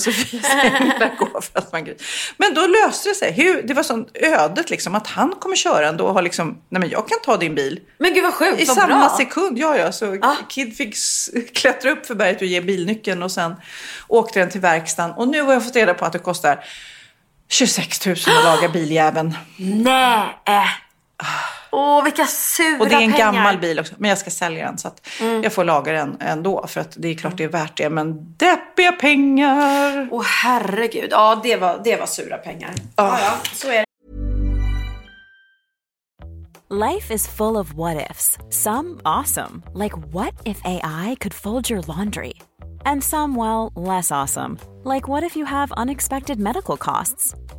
Änglar går. För att man, gri- men då löste det sig. Hur, det var sånt ödet liksom att han kommer köra ändå och har liksom, nej men jag kan ta din bil. Men gud vad sjukt, I vad samma bra. sekund, ja ja. Så Ah. Kid fick klättra upp för berget och ge bilnyckeln och sen åkte den till verkstaden. Och nu har jag fått reda på att det kostar 26 000 att laga biljäveln. Nej. Åh, vilka sura Och det är en pengar. gammal bil också. Men jag ska sälja den så att Mm. jag får laga den ändå. För att det är klart det är värt det. Men deppiga pengar. Åh herregud. Ja, det var, det var sura pengar. Ja, ja, så är det. Life is full of what ifs. Some awesome, like what if AI could fold your laundry? And some, well, less awesome, like what if you have unexpected medical costs?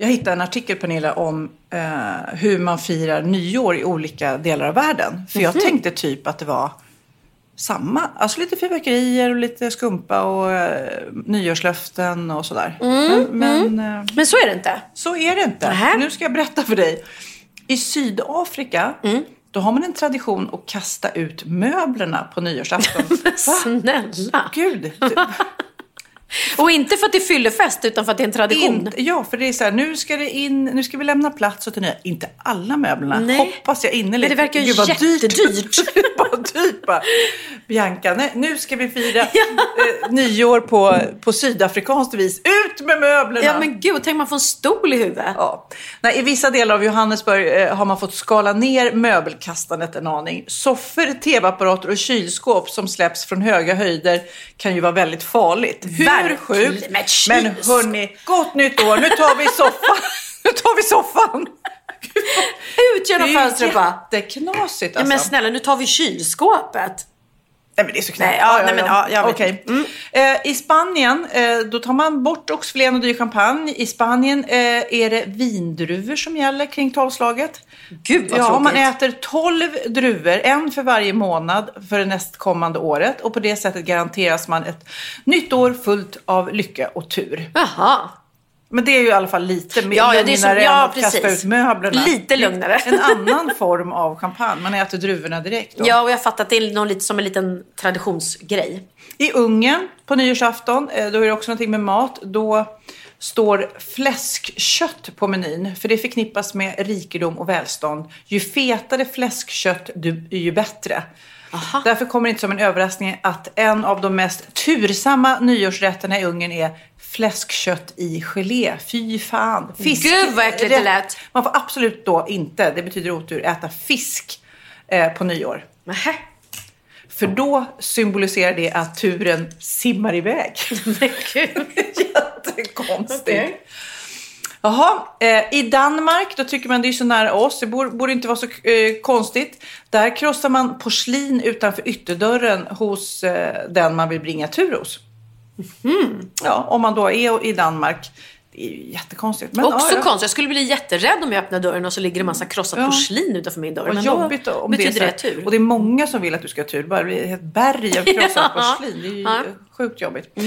Jag hittade en artikel, Pernilla, om eh, hur man firar nyår i olika delar av världen. För jag tänkte typ att det var samma. Alltså lite fyrverkerier och lite skumpa och eh, nyårslöften och sådär. men men eh, Men så är det inte. så är det inte. Nähä. Nu ska jag berätta för dig. I Sydafrika, då har man en tradition att kasta ut möblerna på nyårsafton. Snälla. Gud! du- Och inte för att det är fyllefest utan för att det är en tradition. Inte, ja, för det är så här, nu ska, det in, nu ska vi lämna plats åt det nya. Inte alla möblerna, Nej. hoppas jag innerligt. Men det verkar ju vad dyrt. jättedyrt. bara. Bianca, nej, nu ska vi fira eh, nyår på, på sydafrikanskt vis. Ut med möblerna! Ja men gud, tänk man får en stol i huvudet. Ja. Nej, I vissa delar av Johannesburg eh, har man fått skala ner möbelkastandet en aning. Soffor, tv-apparater och kylskåp som släpps från höga höjder kan ju vara väldigt farligt. Hur Verkligen, sjukt? Men hörni, gott nytt år! Nu tar vi soffan! nu tar vi soffan! Ut genom Det fönstret är bara. jätteknasigt Ja, alltså. men snälla, nu tar vi kylskåpet. Nej men det är så knäppt. Nej, ja, nej, men, ja, jag vet. Okej. Eh, I Spanien, eh, då tar man bort oxfilén och dyr champagne. I Spanien eh, är det vindruvor som gäller kring tolvslaget. Gud vad Ja, tråkigt. man äter 12 druvor, en för varje månad för det nästkommande året. Och på det sättet garanteras man ett nytt år fullt av lycka och tur. Jaha. Men det är ju i alla fall lite mer Ja, lugnare som- ja, än att kasta precis. ut möblerna. Lite lugnare. En annan form av champagne. Man äter druvorna direkt. Då. Ja, och jag fattar att det är någon som en liten traditionsgrej. I Ungern på nyårsafton, eh, då är det också någonting med mat. Då står fläskkött på menyn. För det förknippas med rikedom och välstånd. Ju fetare fläskkött, du- ju bättre. Aha. Därför kommer det inte som en överraskning att en av de mest tursamma nyårsrätterna i Ungern är fläskkött i gelé. Fy fan. Fisk. Gud, vad äckligt det lät. Man får absolut då inte, det betyder otur, äta fisk eh, på nyår. Nähä. För då symboliserar det att turen simmar iväg. Men gud. Jättekonstigt. Okej. Jaha, eh, i Danmark då tycker man det är så nära oss, det borde, borde inte vara så eh, konstigt. Där krossar man porslin utanför ytterdörren hos eh, den man vill bringa tur hos. Mhm. Ja, om man då är i Danmark. Det är ju jättekonstigt. Men, Också ja, ja. konstigt. Jag skulle bli jätterädd om jag öppnar dörren och så ligger det massa krossat Ja. porslin utanför min dörr. Vad Men jobbigt då om betyder det, är tur. Och det är många som vill att du ska ha tur. Det bara blir ett berg av krossat porslin. Det är ju Ja. sjukt jobbigt.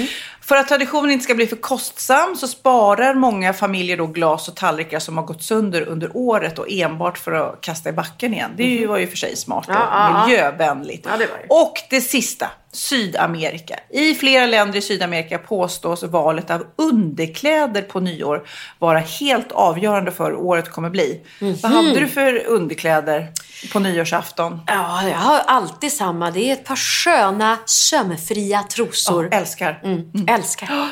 För att traditionen inte ska bli för kostsam så sparar många familjer då glas och tallrikar som har gått sönder under året och enbart för att kasta i backen igen. Det ju- var ju för sig smart och miljövänligt. Det. Och det sista, Sydamerika. I flera länder i Sydamerika påstås valet av underkläder på nyår vara helt avgörande för hur året kommer bli. Vad hade du för underkläder på nyårsafton? Ja, jag har alltid samma. Det är ett par sköna sömfria trosor. Ja, älskar. Mm. Älskar.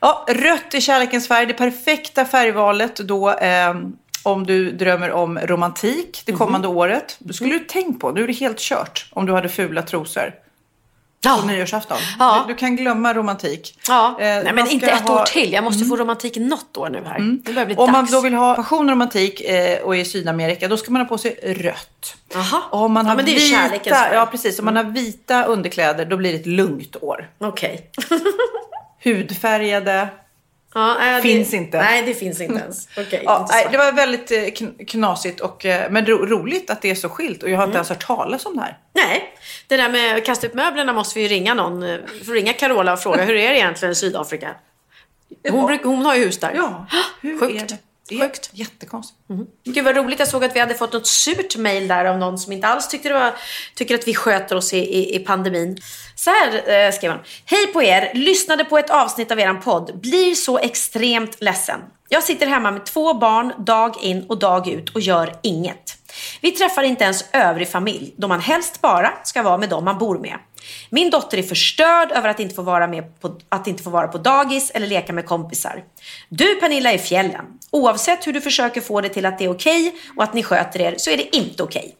Ja, rött är kärlekens färg. Det perfekta färgvalet då eh, om du drömmer om romantik det kommande året. Då skulle du tänkt på, nu är det helt kört om du hade fula trosor på Ja. nyårsafton. Ja. Du, kan glömma romantik. Ja. Eh, Nej, man men inte ett ha- Mm. år till. Jag måste få romantik något år nu här. Det börjar bli Om man dags. då vill ha passion och romantik eh, och är i Sydamerika, då ska man ha på sig rött. Och om man Ja, har men det är ju kärlekens vita, färg. ja, precis. Om man har vita underkläder, då blir det ett lugnt år. Okej. Hudfärgade. Ja, äh, Finns det, inte. Nej, det finns inte ens. Ja, inte nej, så. det var väldigt eh, kn- knasigt, och, eh, men ro roligt att det är så skilt. Och jag har Mm. inte ens hört talas om det här. Nej, det där med att kasta ut möblerna måste vi ju ringa någon. eh, Får ringa Carola och fråga hur är det egentligen i Sydafrika? Hon, bruk, hon har ju hus där. Ja, hur Sjukt. är det? Sjukt. jättekonstigt. Gud vad roligt, jag såg att vi hade fått något surt mail där av någon som inte alls tyckte det var, tycker att vi sköter oss i, i, i pandemin. Så här eh, skrev han. Hej på er, lyssnade på ett avsnitt av eran podd. Blir så extremt ledsen. Jag sitter hemma med två barn dag in och dag ut och gör inget. Vi träffar inte ens övrig familj då man helst bara ska vara med dem man bor med. Min dotter är förstörd över att inte få vara, med på, att inte få vara på dagis eller leka med kompisar. Du Pernilla är i fjällen. Oavsett hur du försöker få det till att det är okej och att ni sköter er så är det inte okej.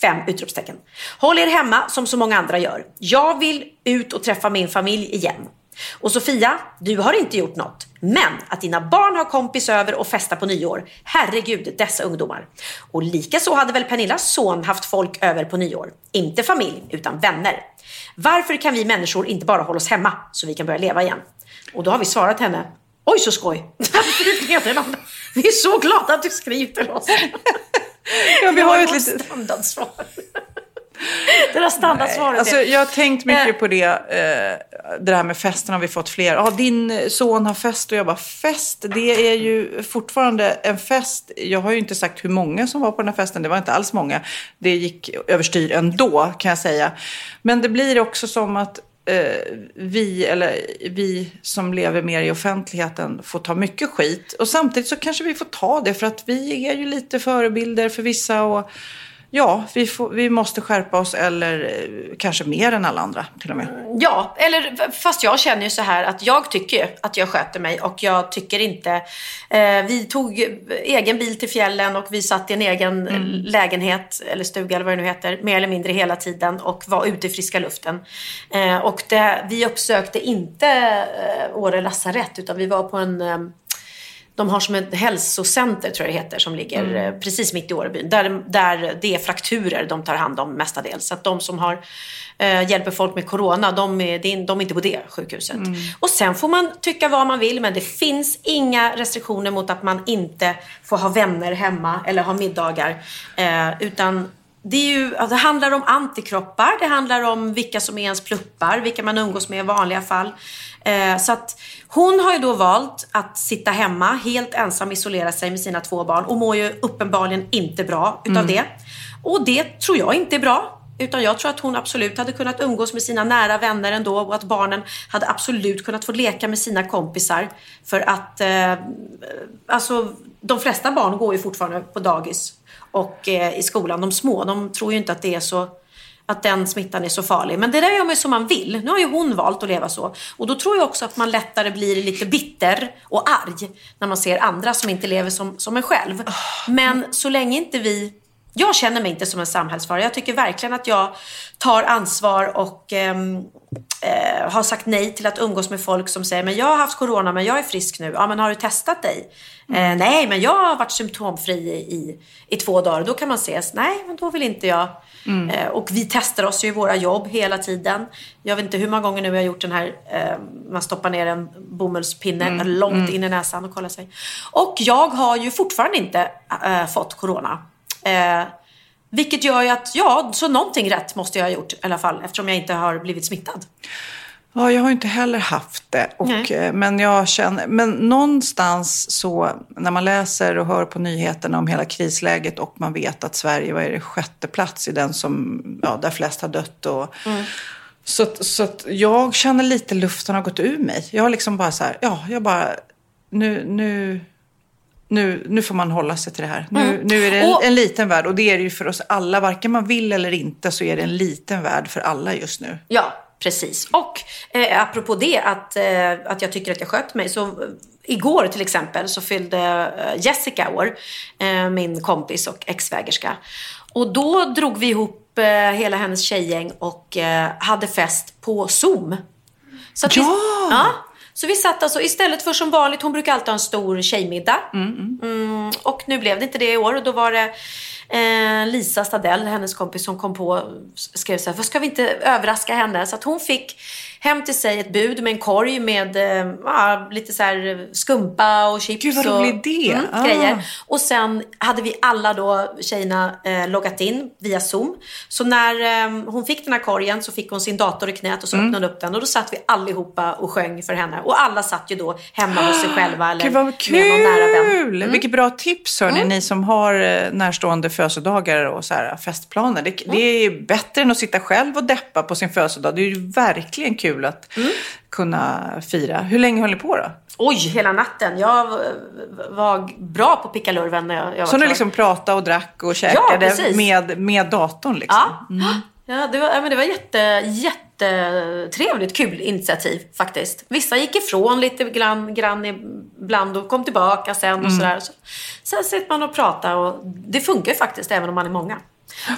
Fem utropstecken. Håll er hemma som så många andra gör. Jag vill ut och träffa min familj igen. Och Sofia, du har inte gjort något. Men att dina barn har kompis över och festa på nyår. Herregud, dessa ungdomar. Och lika så hade väl Pernillas son haft folk över på nyår. Inte familj, utan vänner. Varför kan vi människor inte bara hålla oss hemma så vi kan börja leva igen? Och då har vi svarat henne. Oj så skoj! vi är så glada att du skriver till oss. Ja, vi har ju ett litet... standardsvar. Det där standardsvaret. Alltså, jag har tänkt mycket Eh. på det. Eh, det här med festen har vi fått fler. Ja, din son har fest och jag bara fest. Det är ju fortfarande en fest. Jag har ju inte sagt hur många som var på den här festen. Det var inte alls många. Det gick överstyr ändå kan jag säga. Men det blir också som att eh, vi, eller vi som lever mer i offentligheten får ta mycket skit. Och samtidigt så kanske vi får ta det för att vi är ju lite förebilder för vissa. och Ja, vi, får, vi måste skärpa oss eller eh, kanske mer än alla andra till och med. Ja, eller fast jag känner ju så här att jag tycker att jag sköter mig och jag tycker inte... Eh, vi tog egen bil till fjällen och vi satt i en egen Mm. lägenhet eller stuga eller vad det nu heter mer eller mindre hela tiden och var ute i friska luften. Eh, och det, vi uppsökte inte eh, Åre lasarett utan vi var på en eh, de har som ett hälsocenter, tror jag det heter, som ligger eh, precis mitt i Årebyn. Där, där det är frakturer de tar hand om mestadels. Så att de som har, eh, hjälper folk med corona, de är, de är inte på det sjukhuset. Och sen får man tycka vad man vill, men det finns inga restriktioner mot att man inte får ha vänner hemma eller ha middagar. Eh, utan det, ju, det handlar om antikroppar, det handlar om vilka som är ens pluppar, vilka man umgås med i vanliga fall. Eh, så att hon har ju då valt att sitta hemma, helt ensam isolera sig med sina två barn och mår ju uppenbarligen inte bra utav det. Och det tror jag inte är bra. Utan jag tror att hon absolut hade kunnat umgås med sina nära vänner ändå och att barnen hade absolut kunnat få leka med sina kompisar. För att eh, alltså, de flesta barn går ju fortfarande på dagis och eh, i skolan. De små, de tror ju inte att det är så att den smittan är så farlig. Men det där gör man ju som man vill. Nu har ju hon valt att leva så. Och då tror jag också att man lättare blir lite bitter och arg när man ser andra som inte lever som, som en själv. Men så länge inte vi jag känner mig inte som en samhällsfara. Jag tycker verkligen att jag tar ansvar och ehm, eh, har sagt nej till att umgås med folk som säger men jag har haft corona men jag är frisk nu. Ja men har du testat dig? Eh, nej men jag har varit symptomfri i, i, i två dagar. Då kan man ses. Nej men då vill inte jag. Eh, och vi testar oss ju i våra jobb hela tiden. Jag vet inte hur många gånger nu jag har gjort den här, eh, man stoppar ner en bomullspinne långt in i näsan och kollar sig. Och jag har ju fortfarande inte eh, fått corona. Eh, vilket gör ju att, ja, så någonting rätt måste jag ha gjort i alla fall eftersom jag inte har blivit smittad. Ja, jag har inte heller haft det. Och, eh, men, jag känner, men någonstans så, när man läser och hör på nyheterna om hela krisläget och man vet att Sverige vad är det, sjätte plats i den som, ja, där flest har dött. Och, Så, att- så att jag känner lite luften har gått ur mig. Jag har liksom bara så här, ja, jag bara, nu, nu, nu, nu får man hålla sig till det här. Nu, nu är det en, Och- en liten värld och det är det ju för oss alla. Varken man vill eller inte så är det en liten värld för alla just nu. Ja, precis. Och eh, apropå det, att, eh, att jag tycker att jag skött mig. Så eh, igår till exempel så fyllde eh, Jessica år, eh, min kompis och exvägerska. Och då drog vi ihop eh, hela hennes tjejgäng och hade fest på Zoom. Så att Vi, Ja! Så vi satt alltså istället för som vanligt, hon brukar alltid ha en stor tjejmiddag. Mm, och nu blev det inte det i år och då var det eh, Lisa Stadell, hennes kompis, som kom på skrev så här, vad ska vi inte överraska henne? Så att hon fick hem till sig ett bud med en korg med eh, ja, lite så här skumpa och chips Gud, vad och rolig idé. Mm, Ah. grejer. Och sen hade vi alla då, tjejerna, eh, loggat in via Zoom. Så när eh, hon fick den här korgen så fick hon sin dator i knät och så Mm. öppnade hon upp den. Och då satt vi allihopa och sjöng för henne. Och alla satt ju då hemma hos sig själva eller Gud vad med någon nära vän. kul! Vilket bra tips hörni, ni som har eh, närstående födelsedagar och så här, festplaner. Det, det är bättre än att sitta själv och deppa på sin födelsedag. Det är ju verkligen kul att kunna fira. Hur länge höll ni på då? Oj, hela natten. Jag var bra på pickalurven när jag, jag var Så ni klar. liksom pratade och drack och käkade precis. med, med datorn liksom? Ja, ja det var, ja, men det var jätte, jättetrevligt, kul initiativ faktiskt. Vissa gick ifrån lite grann, grann ibland och kom tillbaka sen och sådär. Så, sen sitter man och pratar och det funkar ju faktiskt även om man är många.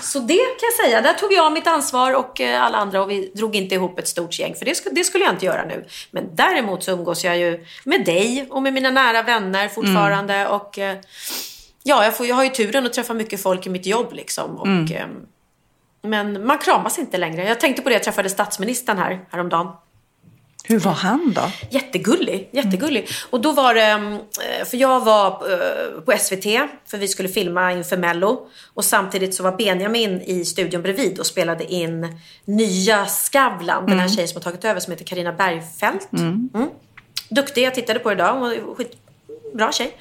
Så det kan jag säga, där tog jag mitt ansvar och eh, alla andra och vi drog inte ihop ett stort gäng för det, sk- det skulle jag inte göra nu. Men däremot så umgås jag ju med dig och med mina nära vänner fortfarande och eh, ja, jag, får, jag har ju turen att träffa mycket folk i mitt jobb liksom. Och, ehm, men man kramas inte längre. Jag tänkte på det, jag träffade statsministern här häromdagen. Hur var han då? Jättegullig, jättegullig. Och då var det, eh, för jag var eh, på SVT, för vi skulle filma inför Mello. Och samtidigt så var Benjamin i studion bredvid och spelade in nya Skavlan, den här tjejen som har tagit över som heter Karina Bergfeldt. Mm. Duktig, jag tittade på det idag, hon var skitbra tjej.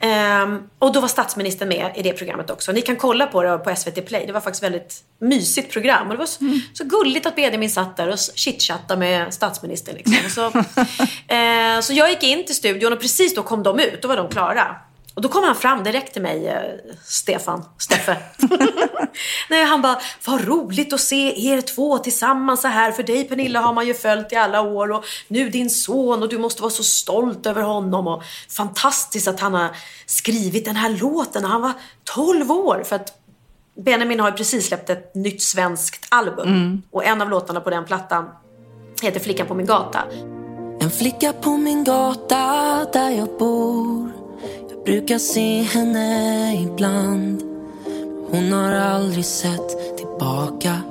Ehm, och då var statsministern med i det programmet också. Ni kan kolla på det på SVT Play. Det var faktiskt ett väldigt mysigt program. Och det var så, så gulligt att Benjamin satt där och chitchattade med statsministern. Liksom. Så, eh, så jag gick in till studion och precis då kom de ut. Då var de klara. Och då kom han fram direkt till mig, eh, Stefan, Steffe. Nej, han bara, vad roligt att se er två tillsammans så här. För dig Pernilla har man ju följt i alla år och nu din son och du måste vara så stolt över honom. Och fantastiskt att han har skrivit den här låten när han var 12 år. För att Benjamin har ju precis släppt ett nytt svenskt album. Och en av låtarna på den plattan heter Flickan på min gata. En flicka på min gata där jag bor brukar se henne ibland. Hon har aldrig sett tillbaka.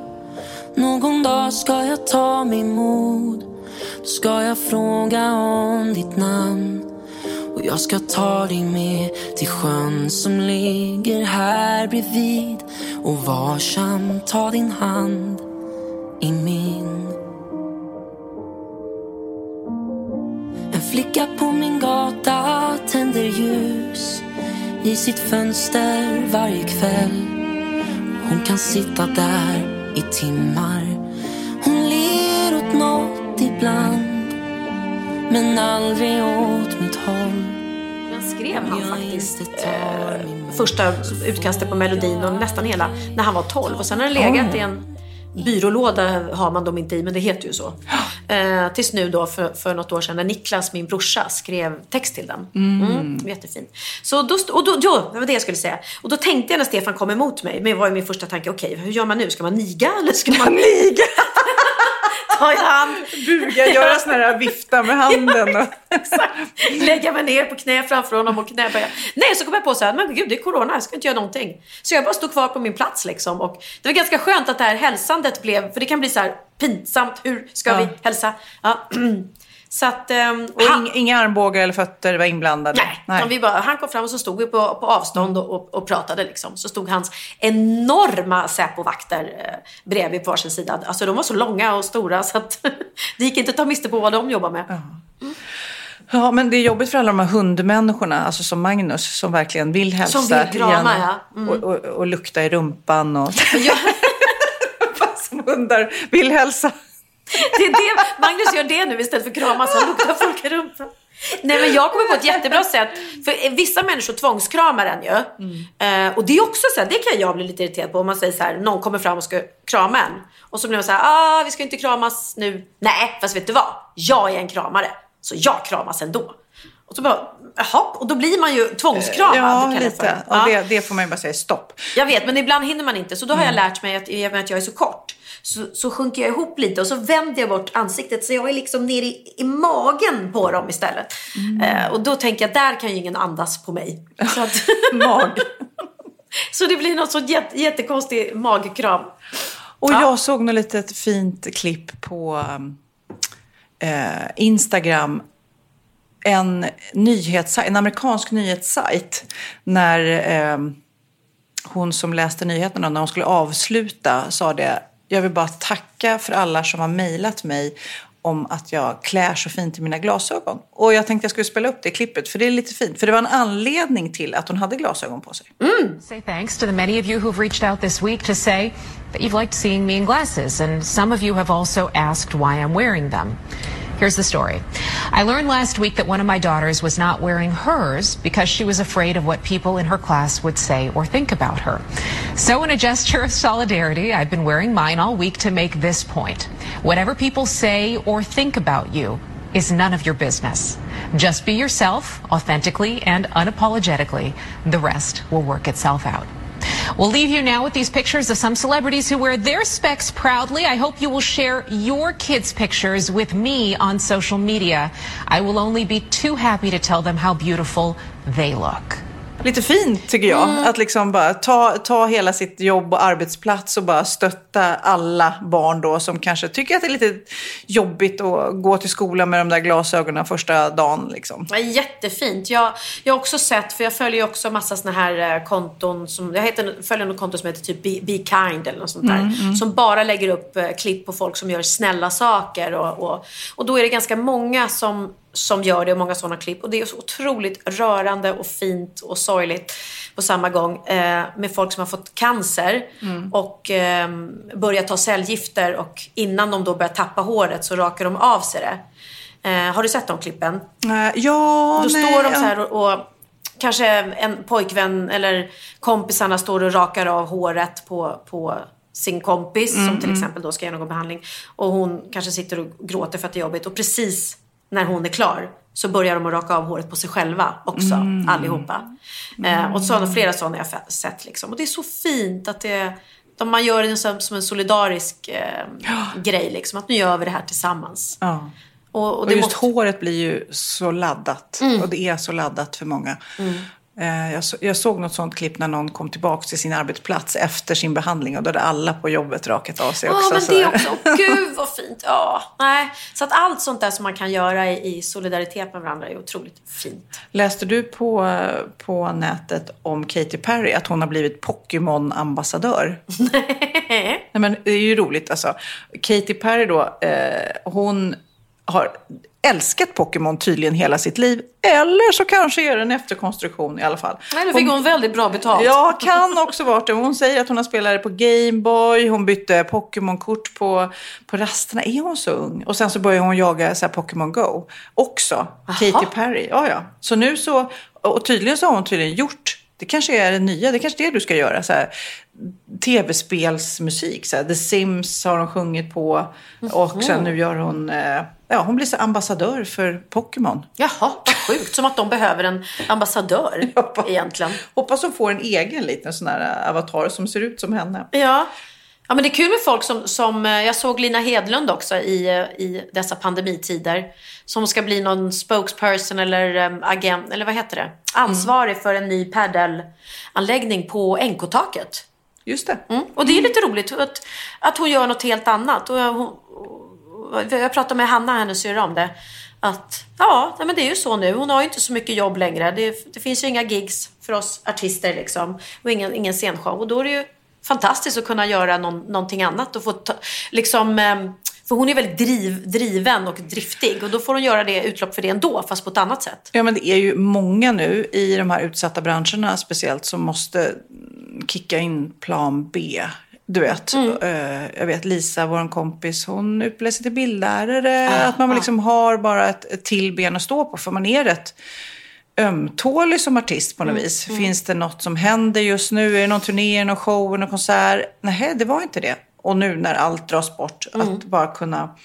Någon dag ska jag ta mig mod. Då ska jag fråga om ditt namn. Och jag ska ta dig med till sjön som ligger här bredvid. Och varsamt ta din hand i min. Flicka på min gata tänder ljus i sitt fönster varje kväll. Hon kan sitta där i timmar. Hon ler åt något ibland, men aldrig åt mitt håll. Skrev han faktiskt eh, första utkastet på melodin och nästan hela när han var 12. Och sen har den legat i en byrålåda har man dem inte i, men det heter ju så. Eh, tills nu då för, för något år sedan när Niklas, min brorsa, skrev text till den. Mm. jättefin. Så då, och då, jo, det var det jag skulle säga. Och då tänkte jag när Stefan kom emot mig, men var ju min första tanke, okej, hur gör man nu? Ska man niga eller ska man niga? Ta i hand. Buga, göra sån här vifta med handen. Och... Exakt. Lägga mig ner på knä framför honom och knäböja. Nej, så kom jag på så här, men gud det är corona, jag ska inte göra någonting. Så jag bara stod kvar på min plats liksom. Och det var ganska skönt att det här hälsandet blev, för det kan bli så här pinsamt, hur ska Ja. vi hälsa? Ja. Så att... ehm, Och han- inga, armbågar eller fötter var inblandade? Nej, utan Vi bara, han kom fram och så stod vi på, på avstånd och, och, och pratade. Liksom. Så stod hans enorma Säpo-vakter eh, bredvid på varsin sida. Alltså de var så långa och stora så att det gick inte att ta miste på vad de jobbar med. Ja, men det är jobbigt för alla de här hundmänniskorna, alltså som Magnus, som verkligen vill hälsa. Som vill krama, ja. Mm. Och, och, och lukta i rumpan och... Ja. Som hundar vill hälsa. Det är det, Magnus gör det nu istället för kramas. Han luktar folk i rumpan. Nej men jag kommer på ett jättebra sätt. För vissa människor tvångskramar en ju. Eh, och det är också så här, det kan jag bli lite irriterad på. Om man säger så här, någon kommer fram och ska krama en. Och så blir man så här, ah vi ska inte kramas nu. Nej, fast vet du vad? Jag är en kramare. Så jag kramas ändå. Och så bara, jaha. Och då blir man ju tvångskramad. Ja, kallar jag lite. Ja. det, det får man ju bara säga stopp. Jag vet, men ibland hinner man inte. Så då har jag lärt mig att i och med att jag är så kort så, så sjunker jag ihop lite och så vänder jag bort ansiktet så jag är liksom nere i, i magen på dem istället. Eh, och då tänker jag, där kan ju ingen andas på mig. Så, att, Mag. så det blir något så jätte, jättekonstig magkram. Och Ja. jag såg något litet fint klipp på eh, Instagram. En, nyhetssajt, en amerikansk nyhetssajt. När eh, hon som läste nyheterna, när hon skulle avsluta, sa det. Jag vill bara tacka för alla som har mejlat mig om att jag klär så fint i mina glasögon. Och jag tänkte jag skulle spela upp det klippet, för det är lite fint. För det var en anledning till att hon hade glasögon på sig. Mm. Say thanks to the many of you who've reached out this week to say that you've liked seeing me in glasses, and some of you have also asked why I'm wearing them. Here's the story. I learned last week that one of my daughters was not wearing hers because she was afraid of what people in her class would say or think about her. So, in a gesture of solidarity, I've been wearing mine all week to make this point. Whatever people say or think about you is none of your business. Just be yourself, authentically and unapologetically. The rest will work itself out. We'll leave you now with these pictures of some celebrities who wear their specs proudly. I hope you will share your kids' pictures with me on social media. I will only be too happy to tell them how beautiful they look. Lite fint tycker jag. Att liksom bara ta, ta hela sitt jobb och arbetsplats och bara stötta alla barn då som kanske tycker att det är lite jobbigt att gå till skolan med de där glasögonen första dagen. Liksom. Ja, jättefint. Jag, jag har också sett, för jag följer också massa såna här eh, konton. Som, jag heter, följer något konto som heter typ Be, Be Kind eller något sånt där. Som bara lägger upp eh, klipp på folk som gör snälla saker. Och, och, och då är det ganska många som, som gör det och många sådana klipp. Och det är så otroligt rörande och fint och sorgligt på samma gång. Eh, med folk som har fått cancer och eh, börjar ta cellgifter. Och innan de då börjar tappa håret så rakar de av sig det. Eh, har du sett de klippen? Eh, ja, Då nej, står de så här och, och kanske en pojkvän eller kompisarna står och rakar av håret på, på sin kompis Mm, som till exempel då ska genomgå behandling. Och hon kanske sitter och gråter för att det är jobbigt. Och precis när hon är klar så börjar de att raka av håret på sig själva också, Mm. allihopa. Eh, och sådana, flera sådana jag har sett liksom. Och det är så fint att det de man gör det som, som en solidarisk eh, grej liksom. Att nu gör vi det här tillsammans. Ja. Och, och Och just måste... håret blir ju så laddat. Och det är så laddat för många. Eh, Jag, så, jag såg något sånt klipp när någon kom tillbaka till sin arbetsplats efter sin behandling. Och då hade alla på jobbet rakat av sig Ja, också. men så- det också, gud vad fint. Ja, nej. Så att allt sånt där som man kan göra i, solidaritet med varandra är otroligt fint. Läste du på, på nätet om Katy Perry att hon har blivit Pokémon-ambassadör? Nej, men det är ju roligt alltså. Katy Perry då, eh, hon har älskat Pokémon tydligen hela sitt liv. Eller så kanske är det en efterkonstruktion i alla fall. Nej, då fick hon väldigt bra betalt. Ja, kan också varit det. Hon säger att hon har spelat det på Gameboy. Hon bytte Pokémon-kort på, på rasterna. Är hon så ung? Och sen så började hon jaga så Pokémon Go också. Katy Perry. Ja, ja. Så nu så, och tydligen så har hon tydligen gjort Det kanske är det nya, det kanske är det du ska göra. Så här, Tv-spelsmusik, så här, The Sims har hon sjungit på. Och sen nu gör hon, eh, ja hon blir så ambassadör för Pokémon. Jaha, vad sjukt. Som att de behöver en ambassadör egentligen. Hoppas hon får en egen liten sån här avatar som ser ut som henne. Ja. Ja, men det är kul med folk som, som eh, jag såg Lina Hedlund också i, eh, i dessa pandemitider. Som ska bli någon spokesperson eller um, agent, eller vad heter det? Ansvarig för en ny paddelanläggning på NK-taket. Just det. Mm. Och det är lite roligt att, att hon gör något helt annat. Och jag, hon, jag pratade med Hanna, hennes syrra, om det. Att ja, men det är ju så nu. Hon har ju inte så mycket jobb längre. Det, det finns ju inga gigs för oss artister liksom. Och ingen, ingen scenshow. Och då är det ju fantastiskt att kunna göra någon, någonting annat. Och få ta, liksom, ehm, för hon är väldigt driv, driven och driftig. Och då får hon göra det utlopp för det ändå, fast på ett annat sätt. Ja, men det är ju många nu i de här utsatta branscherna speciellt som måste kicka in plan B. Du vet, eh, jag vet Lisa, vår kompis, hon utbildade sig till bildlärare. att man liksom har bara ett, ett till ben att stå på, för man är rätt ömtålig som artist på något vis. Finns det något som händer just nu? Är det någon turné, någon show, någon konsert? Nej, det var inte det. Och nu när allt dras bort, att bara kunna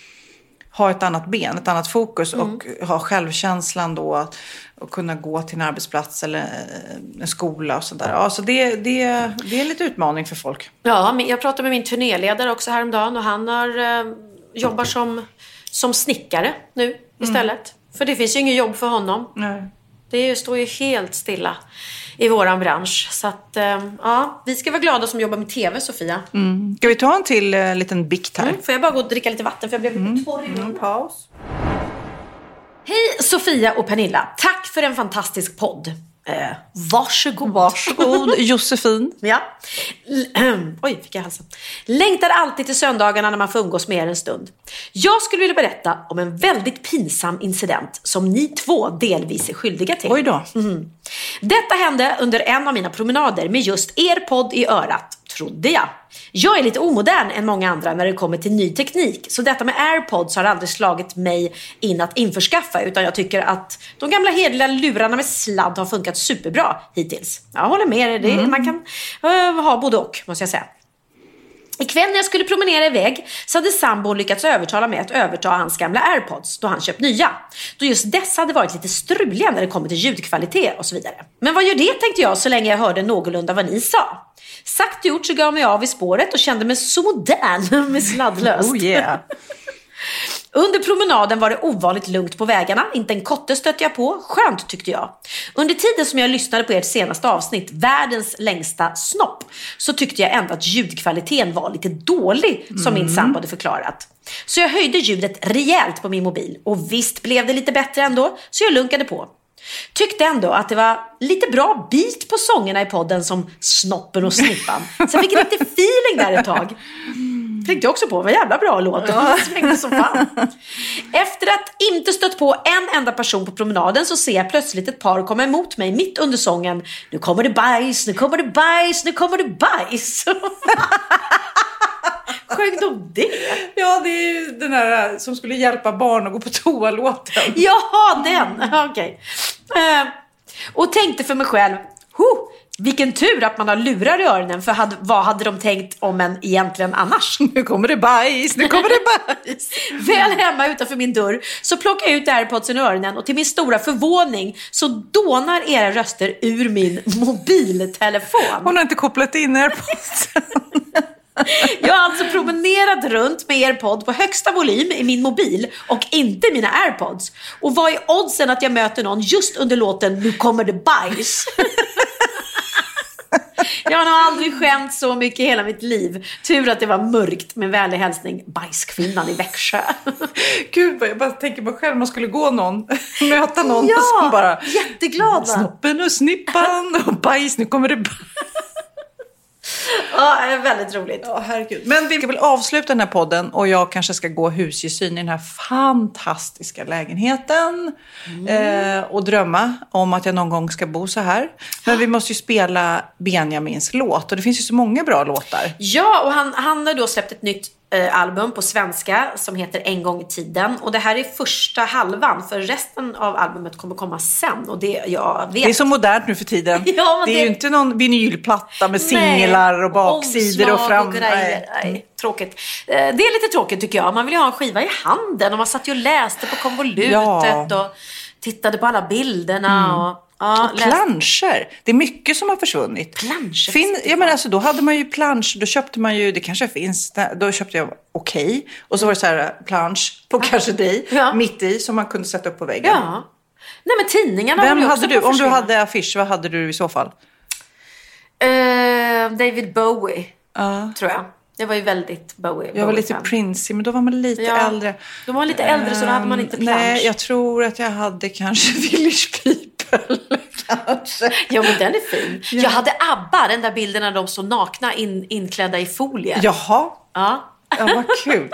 ha ett annat ben, ett annat fokus och ha självkänslan då att, kunna gå till en arbetsplats eller eh, en skola och sådär. Ja, så det, det, det är en lite utmaning för folk. Ja, men jag pratade med min turnéledare också häromdagen och han har, eh, jobbar som, som snickare nu istället. För det finns ju inget jobb för honom. Nej. Det står ju helt stilla i våran bransch. Så att, eh, ja, vi ska vara glada som jobbar med TV, Sofia. Ska vi ta en till eh, liten bikt här? Mm, får jag bara gå och dricka lite vatten för jag blev lite torr i munnen. Paus. Hej Sofia och Pernilla. Tack för en fantastisk podd. Eh, varsågod. Varsågod Josefin. Ja. Oj, fick jag halsen. Längtar alltid till söndagarna när man får umgås med er en stund. Jag skulle vilja berätta om en väldigt pinsam incident som ni två delvis är skyldiga till. Oj då. Detta hände under en av mina promenader med just er podd i örat, trodde jag. Jag är lite omodern än många andra när det kommer till ny teknik, så detta med airpods har aldrig slagit mig in att införskaffa, utan jag tycker att de gamla hederliga lurarna med sladd har funkat superbra hittills. Jag håller med er, det, man kan eh, ha både och, måste jag säga. Ikväll när jag skulle promenera iväg så hade sambon lyckats övertala mig att överta hans gamla airpods då han köpt nya. Då just dessa hade varit lite struliga när det kommer till ljudkvalitet och så vidare. Men vad gör det tänkte jag så länge jag hörde någorlunda vad ni sa. Sagt och gjort så gav jag mig av i spåret och kände mig så modern med sladdlöst. Oh yeah. Under promenaden var det ovanligt lugnt på vägarna, inte en kotte stötte jag på. Skönt tyckte jag. Under tiden som jag lyssnade på ert senaste avsnitt, Världens längsta snopp, så tyckte jag ändå att ljudkvaliteten var lite dålig, som min sambo hade förklarat. Så jag höjde ljudet rejält på min mobil och visst blev det lite bättre ändå, så jag lunkade på. Tyckte ändå att det var lite bra beat på sångerna i podden som Snoppen och Snippan. Så jag fick lite feeling där ett tag. Tänkte jag också på, vad jävla bra låt. Den svängde som fan. Efter att inte stött på en enda person på promenaden så ser jag plötsligt ett par komma emot mig mitt under sången Nu kommer det bajs, nu kommer det bajs, nu kommer det bajs. Sjöng de det? Ja, det är ju den här som skulle hjälpa barn att gå på toa-låten. Jaha, den! Okej. Eh, och tänkte för mig själv, huh, vilken tur att man har lurar i öronen för hade, vad hade de tänkt om en egentligen annars? Nu kommer det bajs, nu kommer det bajs. Väl hemma utanför min dörr så plockar jag ut airpodsen ur öronen och till min stora förvåning så dånar era röster ur min mobiltelefon. Hon har inte kopplat in airpodsen. Jag har alltså promenerat runt med airpod på högsta volym i min mobil och inte mina airpods. Och vad är oddsen att jag möter någon just under låten Nu kommer det bajs? Jag har nog aldrig skämt så mycket i hela mitt liv. Tur att det var mörkt med vänlig hälsning Bajskvinnan i Växjö. Gud, jag bara tänker mig själv, man skulle gå någon, möta någon Ja, som bara... jätteglad va? Snoppen och snippan och bajs, nu kommer det bajs. Ja, väldigt roligt. Ja, herregud. Men vi ska väl avsluta den här podden och jag kanske ska gå husgesyn i den här fantastiska lägenheten. Eh, och drömma om att jag någon gång ska bo så här. Men vi måste ju spela Benjamins låt och det finns ju så många bra låtar. Ja, och han, han har då släppt ett nytt album på svenska som heter En gång i tiden. Och det här är första halvan för resten av albumet kommer komma sen. Och det, jag vet. Det är så modernt nu för tiden. Ja, det är det- ju inte någon vinylplatta med Nej, singlar och baksidor och omslag fram. Och grejer. Nej. tråkigt. Eh, Det är lite tråkigt tycker jag. Man vill ju ha en skiva i handen och man satt ju och läste på konvolutet Ja. Mm. och tittade på alla bilderna. Och, ja, Och planscher. Det är mycket som har försvunnit. Planscher Fin, ja, men alltså, då hade man ju plansch. Då köpte man ju, det kanske finns, då köpte jag okej. Och så var det så här plansch på kanske dig, Ja. mitt i, som man kunde sätta upp på väggen. Ja. Nej men tidningarna Vem hade också du, om du hade affisch, vad hade du i så fall? Eh, David Bowie, Ja. tror jag. Det var ju väldigt Bowie. Jag var lite Bowie-fan. Prince, men då var man lite Ja. äldre. De var lite äldre så då hade man inte Ehm, plansch. Nej, jag tror att jag hade kanske Village People. kanske. Ja men den är fin. Jag hade ABBA, den där bilden när de står nakna in, inklädda i folie. Jaha, Ja. ja, vad kul.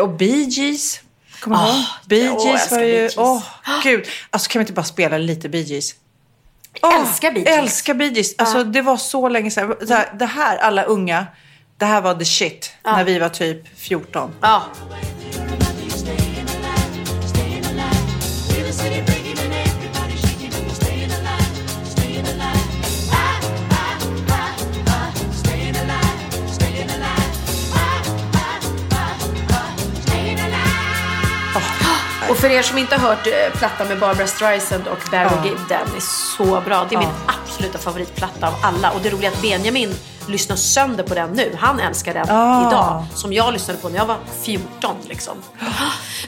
Och Bee Gees. Kommer ihåg? Bee Gees älskar var ju... Åh, gud. Alltså kan vi inte bara spela lite Bee Gees? Älskar Bee Gees. Älskar Bee Gees. Alltså det var så länge sedan. Det här, alla unga, det här var the shit. När vi var typ 14. Ja. För er som inte har hört eh, plattan med Barbara Streisand och Barry Gibb, den är så bra. Det är min absoluta favoritplatta av alla. Och det roliga är att Benjamin lyssnar sönder på den nu. Han älskar den Ah. idag. Som jag lyssnade på när jag var 14 liksom.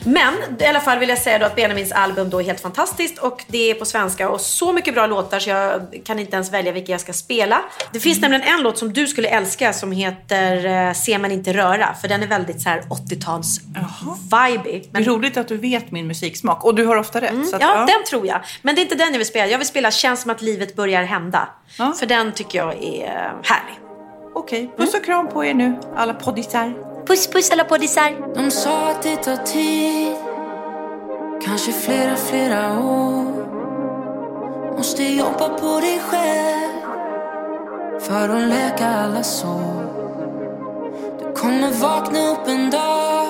Men i alla fall vill jag säga då att Benjamins album då är helt fantastiskt och det är på svenska och så mycket bra låtar så jag kan inte ens välja vilka jag ska spela. Det finns nämligen en låt som du skulle älska som heter eh, Se men inte röra för den är väldigt så här 80-tals vibey. Det är roligt att du vet min musiksmak. Och du har ofta rätt. så att, Mm, Ja, den tror jag. Men det är inte den jag vill spela. Jag vill spela Känns som att livet börjar hända. Ja. För den tycker jag är härlig. Okej, puss och kram på er nu, alla poddisar. Puss puss alla poddisar. De sa att det tar tid Kanske flera, flera år. Måste jobba på dig själv För att läka alla sår. Du kommer vakna upp en dag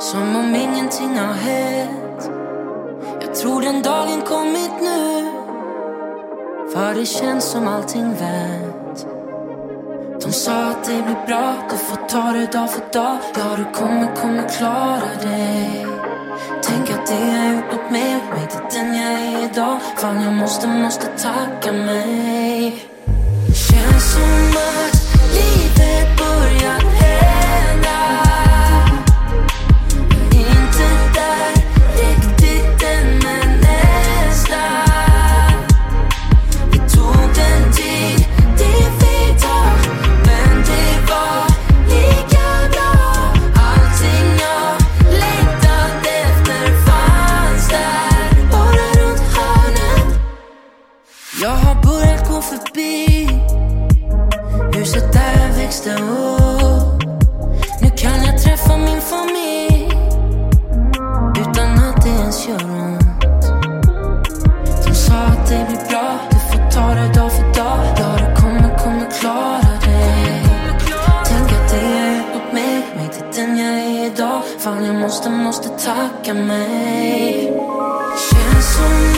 Som om ingenting har hänt. Jag tror den dagen kommit nu För det känns som allting vänt de sa att det blir bra, du får ta det dag för dag. Ja, du kommer, kommer klara dig. Tänk att det har gjort något mig, mig till den jag är idag. Fan, jag måste, måste tacka mig. Känns som att livet börjar jag upp oh. Nu kan jag träffa min familj Utan att det ens gör ont de sa att det blir bra, du får ta det dag för dag. Ja, du kommer, kommer klara dig. Tänk att det har gjort åt mig, mig till den jag är idag. Fan, jag måste, måste tacka mig. Känns som